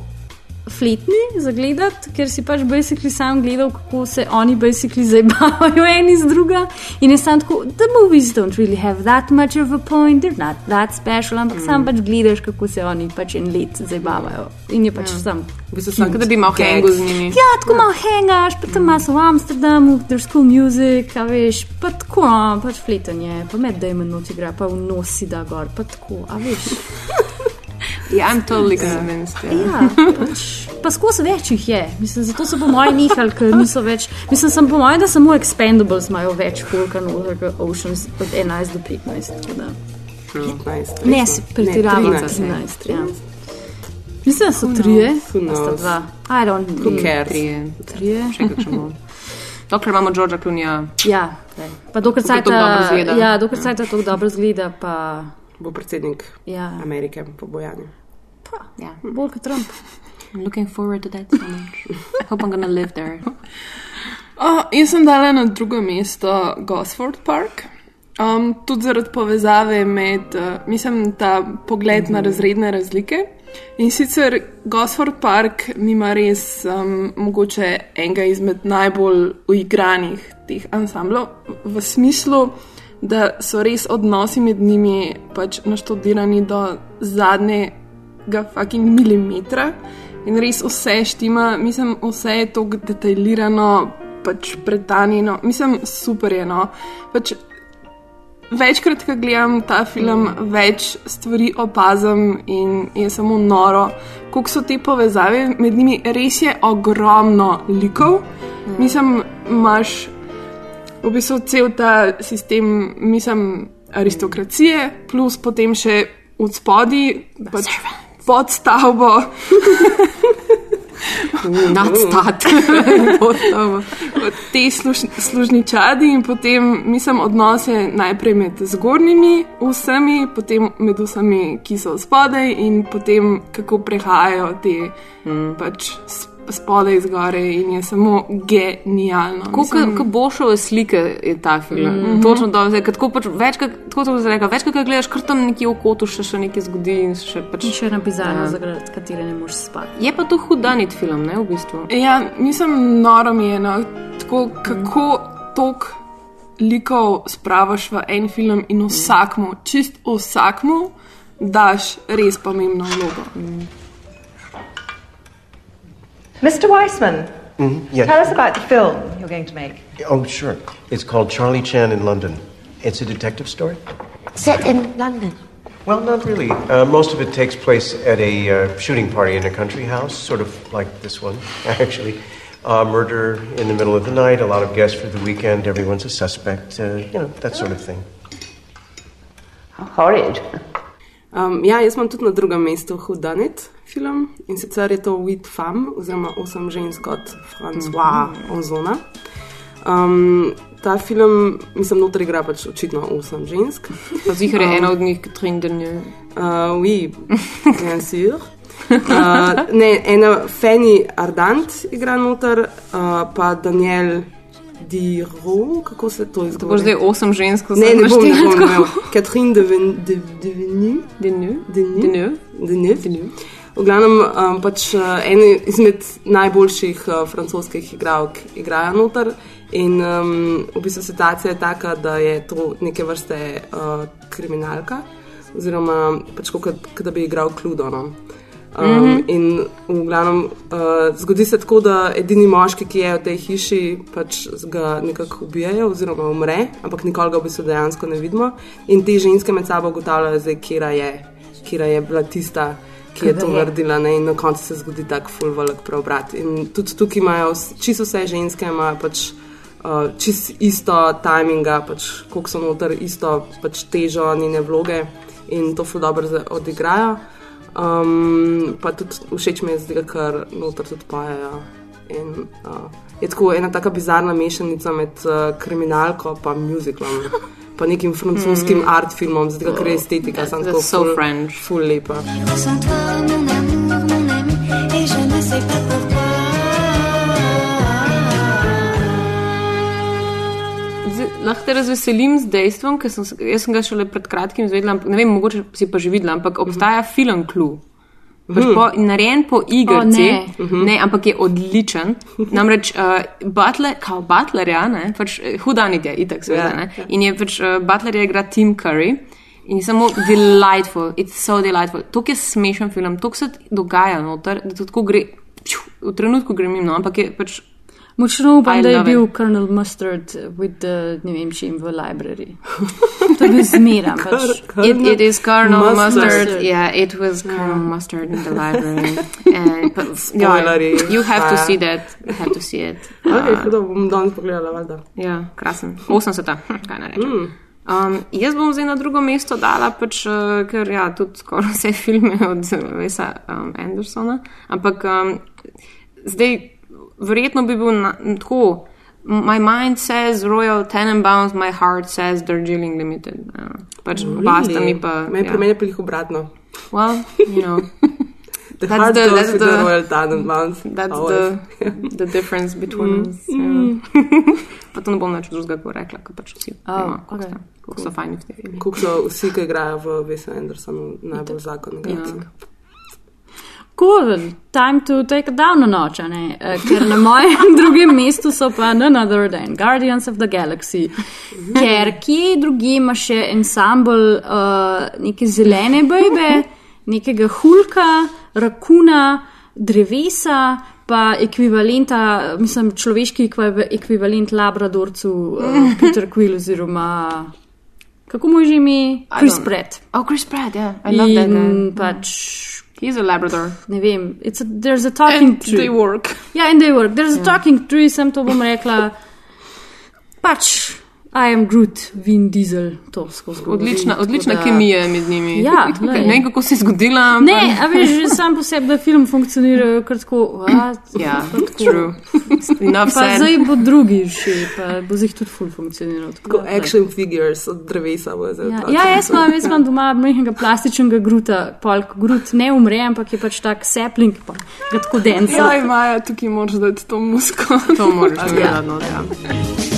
fletni za gledati, ker si pač basically sam gledal, kako se oni basically zabavajo <laughs> eni z druga. In je sam tako, the movies don't really have that much of a point, they're not that special, ampak mm. sam pač gledaš, kako se oni pač en let zabavajo. In je pač ja. sam. V bistvu Tako da bi malo hengu z njimi. Ja, tako malo hengaš, pa tam imaš v Amsterdamu, there's cool music, a veš, pa tako, no, pač fletanje, pa med Damon not igra, pa v nos si da gor, pa tako, a veš. <laughs> Yeah, I'm totally convinced. Ja, pač, pa skozi več jih je. Mislim, zato so po mojem nehali, ker niso več. Mislim, sem po mojem, da samo Expendables imajo več kot Oceans od 11 do 15. tako da. 15. Ne, se pretiravam, Ne, 13. Ja. Mislim, da so trije, Who a sta dva. I don't know. cares? Trije. Trije. Še kakšen bo. <laughs> Dokler imamo Georgea Clooneyja. Ja, pa dokler Kako to dobro izgleda. ja, dokler cajta to dobro zgleda, pa Bo predsednik ja, Amerike po bojanju. Ja. bolj kot Trump. I'm looking forward to that so much. I hope I'm gonna live there. <laughs> Oh, jaz sem dala na drugo mesto Gosford Park. Um, tudi zaradi povezave med, uh, mislim, ta pogled na razredne razlike. In sicer Gosford Park ima res um, mogoče enega izmed najbolj uigranih teh ansamblov, v smislu, da so res odnosi med njimi pač naštudirani do zadnjega fucking milimetra. In res vse štima, mislim, vse je tako detaljirano, pač pretanjeno, mislim, super je. No. Pač, večkrat, ko gledam ta film, več stvari opazim in je samo noro, koliko so te povezave med njimi. Res je ogromno likov. Mislim, imaš v bistvu cel ta sistem, mislim, aristokracije, plus potem še v spodi, pač pod stavbo. <laughs> Nadstat. <laughs> Te služ, služničadi in potem, mislim, odnose najprej med zgornjimi vsemi, potem med vsemi, ki so spodaj, in potem kako prehajajo te mm. pač s- spodaj zgore, in je samo genialno. Kako bošove slike je ta film. Mm -hmm. Točno to, zdaj, tako pač večkrat, tako kot reka, večkrat, ko gledaš, kar tam nekje v kotu še, še nekaj zgodi in se še pač. In še ena bizarna, Ja. zaradi katere ne moreš spati. Je pa to hudanit film, ne v bistvu. Ja, mislim, noro mi je, no, tako, kako tok likov spravaš v en film in vsakmu, čist vsakmu, daš res pomembno vlogo. Mr. Weissman, Mhm, yes. tell us about the film you're going to make. Oh, sure. It's called Charlie Chan in London. It's a detective story. Set in London. Well, not really. Uh, most of it takes place at a uh, shooting party in a country house, sort of like this one, <laughs> actually. Uh, murder in the middle of the night, a lot of guests for the weekend, everyone's a suspect, uh, you know, that sort of thing. How Horrid. Um, ja, jaz imam tudi na drugem mestu Hudanit film in sicer je to With Femme, oziroma Osem žensk od François Ozona. Um, ta film, mislim, noter igra pač očitno osem žensk. Zihar je ena od njih, Katrin Denje. Uh, oui, <laughs> bien sûr. Uh, ne, ena Fanny Ardant igra noter, uh, pa Daniel Diro, kako se to To izgovori? boš zdaj osem žensk Ne, ne bom, ne bom. Ne bom. Catherine Deven- De- Devenu. Denu. Denu. V glavnem, um, pač uh, ene izmed najboljših uh, francoskih igralk igrajo noter. In um, v bistvu situacija je taka, da je to neke vrste uh, kriminalka, oziroma pač kot da bi igral Kludo. No. Um, mm. -hmm. In v glavnem uh, zgodi se tako, da edini moški, ki je v tej hiši, pač ga nekako ubijajo, oziroma umre, ampak nikoli ga v bistvu dejansko ne vidimo. In te ženske med sabo ugotavljajo, zdaj, kera je, kera je bila tista, ki je to naredila ne, in na koncu se zgodi tak full velik preobrat. In tudi tukaj imajo čisto vse ženske, imajo pač uh, čisto isto timinga, pač koliko so noter, isto pač težo njene vloge in to full dobro odigrajo. Um, pa tudi všeč mi je zdaj, ker noter tudi pajajo. In, uh, je tako ena taka bizarna mešanica med uh, kriminalko in muziklom. Pa nekim francoskim mm. art filmom, zdaj ker je estetika, sem That's tako so ful- French. Ful lepa. Lahko te razveselim z dejstvom, ker sem, sem ga šele pred kratkim izvedela, ne vem, mogoče si pa že videla, ampak obstaja Mhm. film Clue. Pač po, narejen po igrici, ne. oh, ne, ampak je odličen. <laughs> Namreč uh, Butler, kao Butler, ja, ne, pač hudanit je, itak seveda, Ja, ne. ja. In je pač uh, Butler je igra Tim Curry. In je samo delightful, it's so delightful. To je smešen film, to se dogaja noter, da to tako gre, pšu, v trenutku gre mimo, ampak je pač. Močno upam, da je bil it. Colonel Mustard with the, ne vem, čim v library. <laughs> to je bil zmeram. Pač. It, it is Colonel Mustard. Mustard. Yeah, it was Colonel Mustard in the <laughs> library. And, but, <laughs> yeah, you have to Ja. see that. You have to see it. Okay, hudo, bom danes pogledala, valjda. Ja, krasen. 80. Hm, kaj naj rečem. Mm. Um, jaz bom zdaj na drugo mesto dala, pač, uh, ker ja, tudi skoraj vse filme od Wesa um, Andersona. Ampak um, zdaj, verjetno bi bil na, tako. My mind says Royal Tenenbaums, my heart says Darjeeling Limited. Uh, pač Really? basta mi pa. Meni ja. pri meni je pilih obratno. Well, you know. <laughs> The That's heart the- goes that's with the- the Royal Tenenbaums. That's Always. the, the difference between Mm. us. Mm. Ja. <laughs> pa to ne bom več drugega rekla, ker pač vsi Oh, kako okay. kako so fajni v tej filmi. Kako so vsi, ki igrajo v Wesu Andersonu, najbolj zakonega. Ja. Cool, time to take it down a notch, ne? Eh, ker na mojem <laughs> drugem mestu so pa none other than Guardians of the Galaxy. Ker kje drugi ima še ensemble uh, neke zelene bejbe, nekega hulka, rakuna, drevesa, pa ekvivalenta, mislim, človeški ekvi- ekvivalent Labradorcu, uh, <laughs> Peter Quill oziroma. Kako mu je že ime? Chris Pratt. Oh, Chris Pratt, yeah. I love that In guy. pač. He's a Labrador. Ne vem, it's a, there's a talking And tree. they work. Ja, in they work. There's a Ja. talking tree, sem to bom rekla. Pač, I am Groot, Vin Diesel, to skozi Odlična, tako odlična da- kemija med njimi. Ja, Tukaj, glej. ne vem, kako se je zgodila. ampak- Ne, a veš, že sam po sebi, da film funkcionira kar tako. what? Ja, Pa tako. true. Pa zdaj bo drugi še, pa bo zdaj tudi ful funkcioniral. tako Tako da- action figures od drevesa bo zdaj. Ja, otroci. ja, jaz imam, jaz imam doma majhnega plastičnega gruta, polk grut ne umre, ampak je pač tak sapling, pa ga tako denca. Ja, imajo tukaj moč dati to musko. To moraš <laughs> Ja. gledati, no, ja.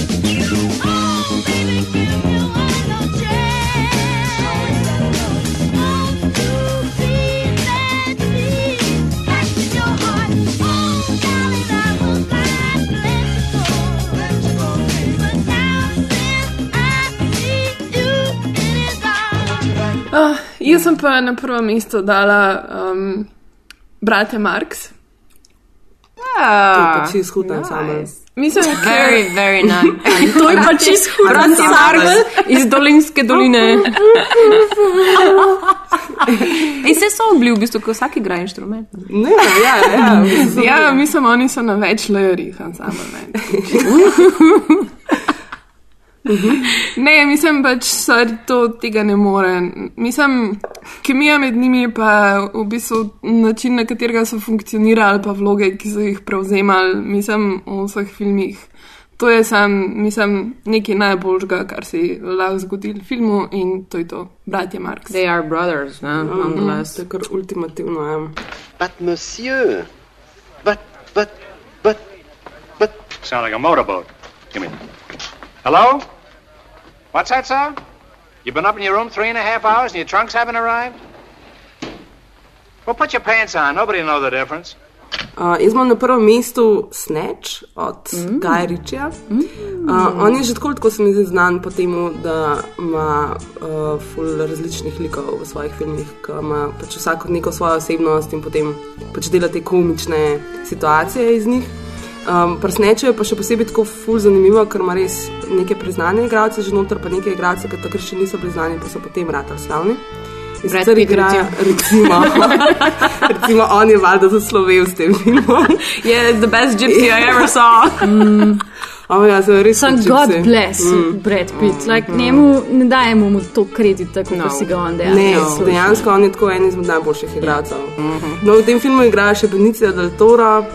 Uh, jaz sem pa na prvo mesto dala um, brate. To je pa čisto hud ansambel. Mislim, Very, ker- very nice. <laughs> To je pa čisto hud Franci ansambel. Marvel iz Dolinske doline. In se so bili v bistvu, ko vsak igra inštrument. Ne, ja, ja. <laughs> ja, mislim, oni so na več lajerih ansambel. <laughs> Ne, mislim pač, da to tega ne more. Mislim, kemija med njimi je pa v bistvu način, na katerega so funkcionirali, pa vloge, ki so jih prevzemali, mislim, v vseh filmih. To je sam, mislim, nekaj najboljšega, kar se je lahko zgodilo v filmu in to je to, bratje Marks. They are brothers, ne, nonetheless. To je kar ultimativno, ja. But, monsieur, but, but, but, but. Sound like a motorboat. Give me. Hello? What's that, sir? You've been up in your room three and a half hours and your trunks haven't arrived? Well, put your pants on. Nobody will know the difference. Uh, jaz imam na prvem mestu Snatch od mm. Gaja Ričija. Uh, on je že tako, kot se mi zdi znan po tem, da ima uh, ful različnih likov v svojih filmih, ki ima pač vsak neko svojo osebnost in potem pač dela te komične situacije iz njih. Um, Prsnečo je pa še posebej tako ful zanimivo, ker ima res neke priznane igralce že noter, pa neke igralce, ki takrat še niso priznani, pa so potem ratali slavni. Brad Sicer Pitt, igra, recimo, <laughs> recimo, on je valjda zaslovel s tem filmom. <laughs> Je the best gypsy I ever saw. <laughs> Mm. Oh, ja, so res Sam gypsy. God bless Mm. mm. Brad Pitt. Like, mm. njemu ne dajemo mu to kredita, kot no. si ga on dejansko Ne, zasluži. dejansko on je tako en izmed najboljših igralcev. Mhm. No, v tem filmu igra še Benicio del Toro,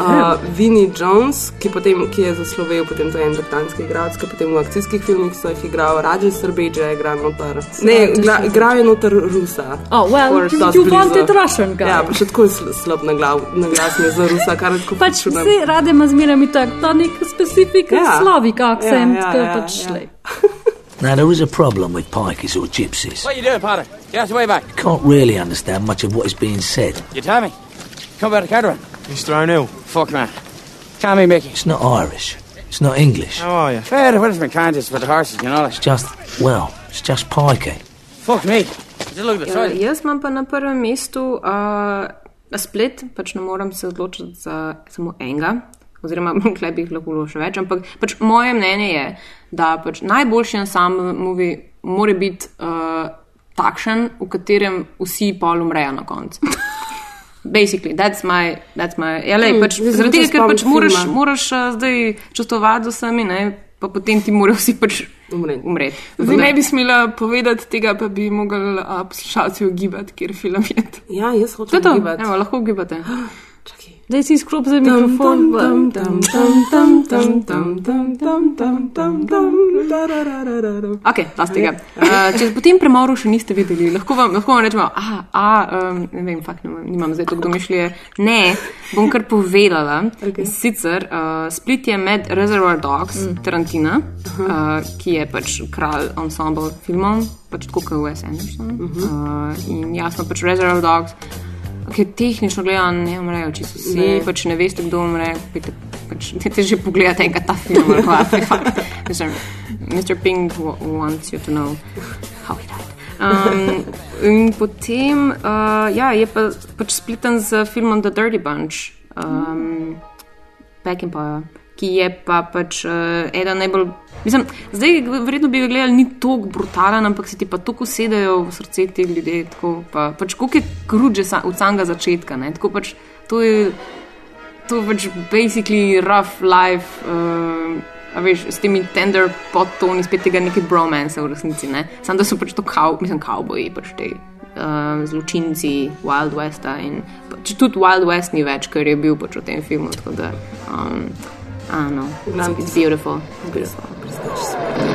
uh, Vinnie Jones, ki, potem, ki je zaslovel, potem to je en britanski igralec, ki potem v akcijskih filmih so jih igral, Rajal Srbeđe igra noter. Ne, igra, igral je noter Rusa. Oh, well, Or you- you wanted Russian guy. Ja, pa še tako sl slab na, glav, na glas je za Rusa, kar tako Pač vsi rade ima zmeraj mi tak, ta nek specifik Ja. yeah. slovik akcent, Ja, ja, ja, pač ja. lej. <laughs> Now, there is a problem with pikeys or gypsies. What are you doing, Potter? Get the way back. Can't really understand much of what is being said. You tell me. Come about the caravan. Mr. O'Neill. Fuck, man. Tell me, Mickey. It's not Irish. It's not English. How are you? Fair, what has been kind just for the horses, you know. It's just, well, it's just pikey. Fuck me. Just look at the Ja, jaz imam pa na prvem mestu uh, splet, pač ne morem se odločiti za samo enega, oziroma <laughs> klej bi jih lahko bilo še več, ampak pač moje mnenje je, da pač najboljši ensemble movie mora biti uh, takšen, v katerem vsi pol umrejo na koncu. <laughs> Basically, that's my, that's my, ja, lej, Hmm, pač, zaradi tega, hočem ker pač moraš, filma. moraš uh, zdaj čustovati z vsemi, ne, pa potem ti morajo vsi pač umreti. umreti. Zdaj ne bi smela povedati tega, pa bi mogli uh, poslušalci ugibati, kjer film je. Ja, jaz To je hočem to. Evo, lahko ugibate. <gasps> Zdaj si skrb za mikrofon. Ok, last tega. Uh, če potem premoru še niste videli, lahko vam, lahko vam rečemo, a, a um, ne vem, fakt nimam, nimam zdaj to domišljije. Ne, bom kar povedala. Okay. Sicer uh, Split je med Reservoir Dogs, mm. Tarantina, uh -huh. uh, ki je pač kralj ensemble filmov, pač tako kot Wes Anderson. Uh -huh. uh, in jasno, pač Reservoir Dogs Okay, tehnično gledano ne umrejo čisto vsi, Ne. pač ne veste, kdo umre. Pejte, pač, dajte že pogledati enkrat ta film. ali pa, Mr. Pink wa- wants you to know how he died. Um, in potem uh, ja, je pa, pač spleten z filmom The Dirty Bunch, um, Peckinpah, ki je pa pač uh, eden najbolj. Mislim, zdaj, verjetno bi ga gledali, ni tako brutalen, ampak se ti pa tako usedejo v srce ljudje. Tako, pa, pač, koliko je krut že sa, od samega začetka. Ne? Tako pač, to je to je pač basically rough life. Uh, veš, s temi tender podtoni, spet tega neki bromance v resnici. Ne? Sam da so pač to kav, mislim, kavboji, pač te uh, zločinci Wild Westa. In, pač tudi Wild West ni več, ker je bil pač v tem filmu. Da, um, I don't know, it's, it's beautiful. It's beautiful.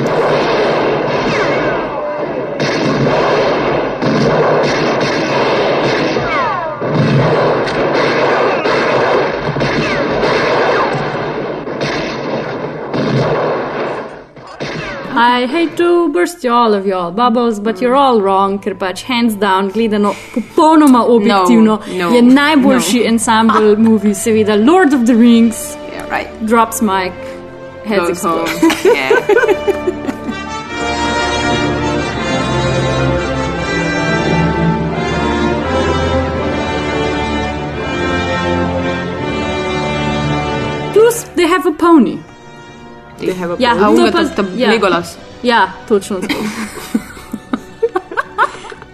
I hate to burst you all of your bubbles, but you're all wrong, ker pač hands down, gledano popolnoma objektivno, No, no, je najboljši no. ensemble <laughs> movie, seveda Lord of the Rings, Yeah, right. drops mic, heads Goes home. <laughs> yeah. Plus, they have a pony. They have a Ja, pony. to A, pa- ta- ta ja. Legolas. Ja, točno tako.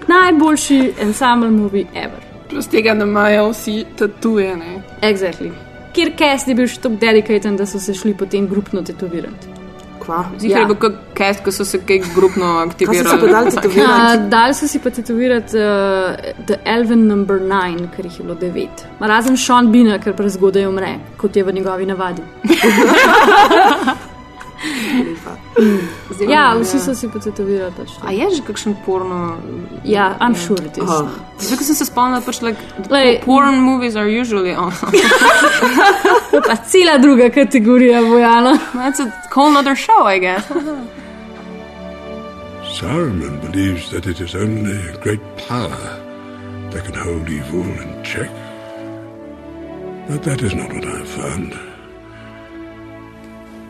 Najboljši ensemble movie ever. Plus tega, da imajo vsi tatuje. Ne? Exactly. Kjer cast je bil še tako dedicated, da so se šli potem grupno tetovirati. Kva? Zihar je bil kak cast, ko so se kaj grupno aktivirali. Uh, <laughs> dali so si pa tetovirati uh, The Elven Number 9, ker jih je bilo 9. Razen Sean Bina, ker prezgodaj umre, kot je v njegovi navadi. <laughs> ja, vsi so si pa tetovirali. Pač. A je že kakšen porno? Ja, I'm sure it is. Oh. Zdaj, ko sem se spomnila, pač like, Lej- porn movies are usually on. To <laughs> je pa cela druga kategorija, Bojana. That's a whole other show, I guess. Saruman believes that it is only a great power that can hold evil in check. But that is not what I have found.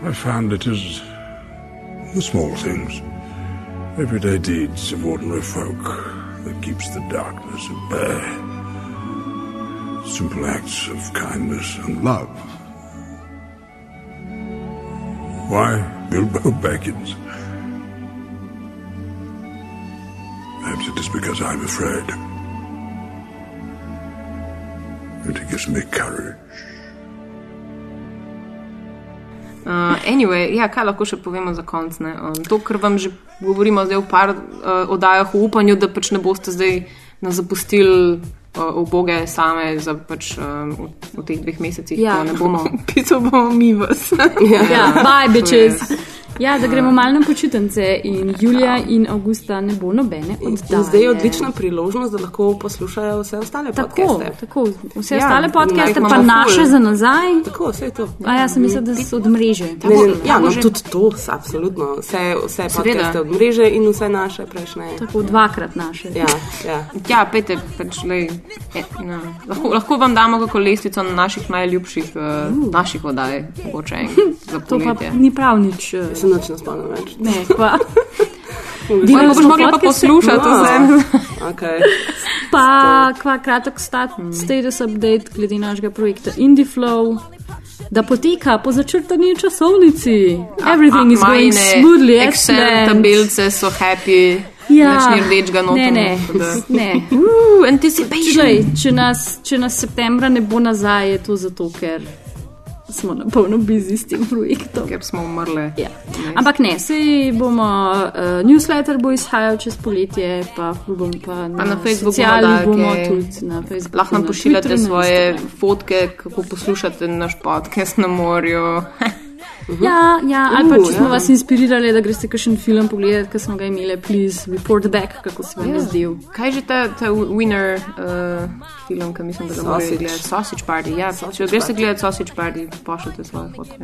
I found it is the small things, everyday deeds of ordinary folk that keeps the darkness at bay. Simple acts of kindness and love. Why Bilbo Baggins? Perhaps it is because I'm afraid. It gives me courage. Uh, anyway, ja, kaj lahko še povemo za konec? ne? Um, to, kar vam že govorimo zdaj v par uh, oddajah, v upanju, da pač ne boste zdaj nas zapustili uh, v boge same za pač, um, v, v teh dveh mesecih, Ja. ko ne bomo. <laughs> Pisal bomo mi vas. <laughs> Ja, bye, to bitches. Ja, da gremo malo na počitnice in Julija in Augusta ne bo nobene In oddaje. zdaj je odlična priložnost, da lahko poslušajo vse ostale Tako, podcaste. tako. Vse Ja, ostale podcaste jih pa imamo naše ful. za nazaj. Tako, vse je to. A ja, sem mislila, da so od mreže. Ne, ne, ja, no, tudi to, absolutno. Vse, vse podcaste od mreže in vse naše prejšnje. Tako dvakrat naše. Ja, ja. Ja, pejte, pač, lej, e, no. lahko, lahko vam damo kako lestvico na naših najljubših uh, naših oddaj, mogoče za To pa ni prav nič. eh, Se noč ne spomnim več. Ne, pa. Dino, boš mogla pa poslušati vse. Okay. Pa kva kratek stat, status update glede našega projekta IndieFlow. Da poteka po začrtani časovnici. Everything is going smoothly, Excel excellent. tabelce so happy, Ja, ni rdečega noter. ne, ne, ne. Uh, anticipation. Glej, če, nas, če nas septembra ne bo nazaj, je to zato, ker smo na polno bizi s tem projektom. Ker smo umrli. Ja. Ampak ne, sej bomo, uh, newsletter bo izhajal čez poletje, pa bom pa na, Pa na Facebooku socialnih bomo dodajke. tudi na Facebooku. Lahko nam na pošiljate Twitterju, na svoje fotke, kako poslušate naš podcast na morju. -huh. Ja, ja ali pa če smo ja. vas inspirirali, da greste kakšen film pogledati, ki smo ga imeli, please report back, kako se vam je yeah. zdel. Kaj že ta, ta winner uh, film, ki mislim, da ga morate gledati? Sausage Party. Ja, sausage če greste gledati Sausage Party, pošljite svoje fotke.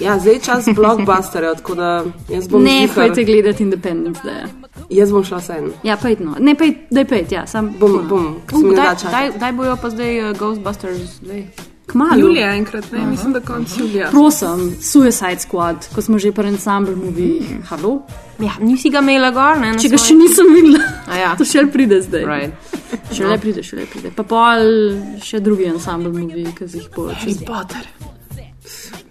Ja, zdaj je čas blockbusterja, tako da jaz bom. Ne, pojte gledati Independence Day. Jaz bom šla sen. Ja, pa idno. Ne, pa idno, da je pet, ja, sam bom. bom, bom uh, daj, daj, daj bojo pa zdaj uh, Ghostbusters 2. Kmalo. Julija enkrat, ne? Aha. mislim, da konc julija. Prosim, Suicide Squad, ko smo že pri ensemble movie. Mm. Halo? Ja, nisi ga imela gor, ne? Če ga svoj... še nisem videla, A ja. to še pride zdaj. Right. Še le no. pride, še le pride. Pa pol še drugi ensemble movie, ki jih bo. Harry Potter.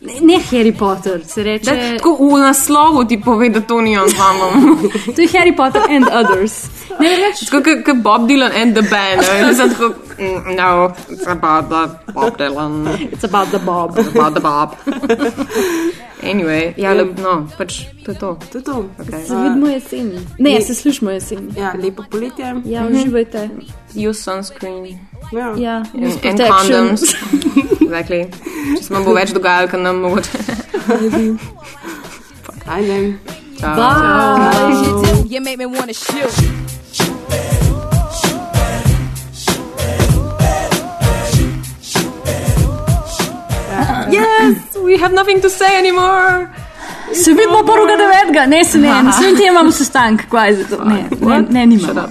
Ne, ne Harry Potter, se reče. Da, tako v naslovu ti pove, da to ni on z vama. to je Harry Potter and others. Ne več. Tako kot Bob Dylan and the band. Mislim, tako, mm, no, it's about the Bob Dylan. It's about the Bob. It's about the Bob. anyway, ja, Ja. lep, no, pač to je to. To je to. Okay. Se vidimo jeseni. Ne, se slišimo jeseni. Ja, lepo poletje. Ja, Mhm. uživajte. Use sunscreen. Ja. Ja, And, use and protection. condoms. <laughs> exactly. Če se vam bo več dogajalo, kot nam mogoče. Ajde. Ciao. Bye. You make me wanna shoot. Yes, we have nothing to say anymore. Se vidimo 1.9. Ne, se ne, naslednji teden imamo sestanek, kvaj za ah, to. Ne, ne, ne, nimamo.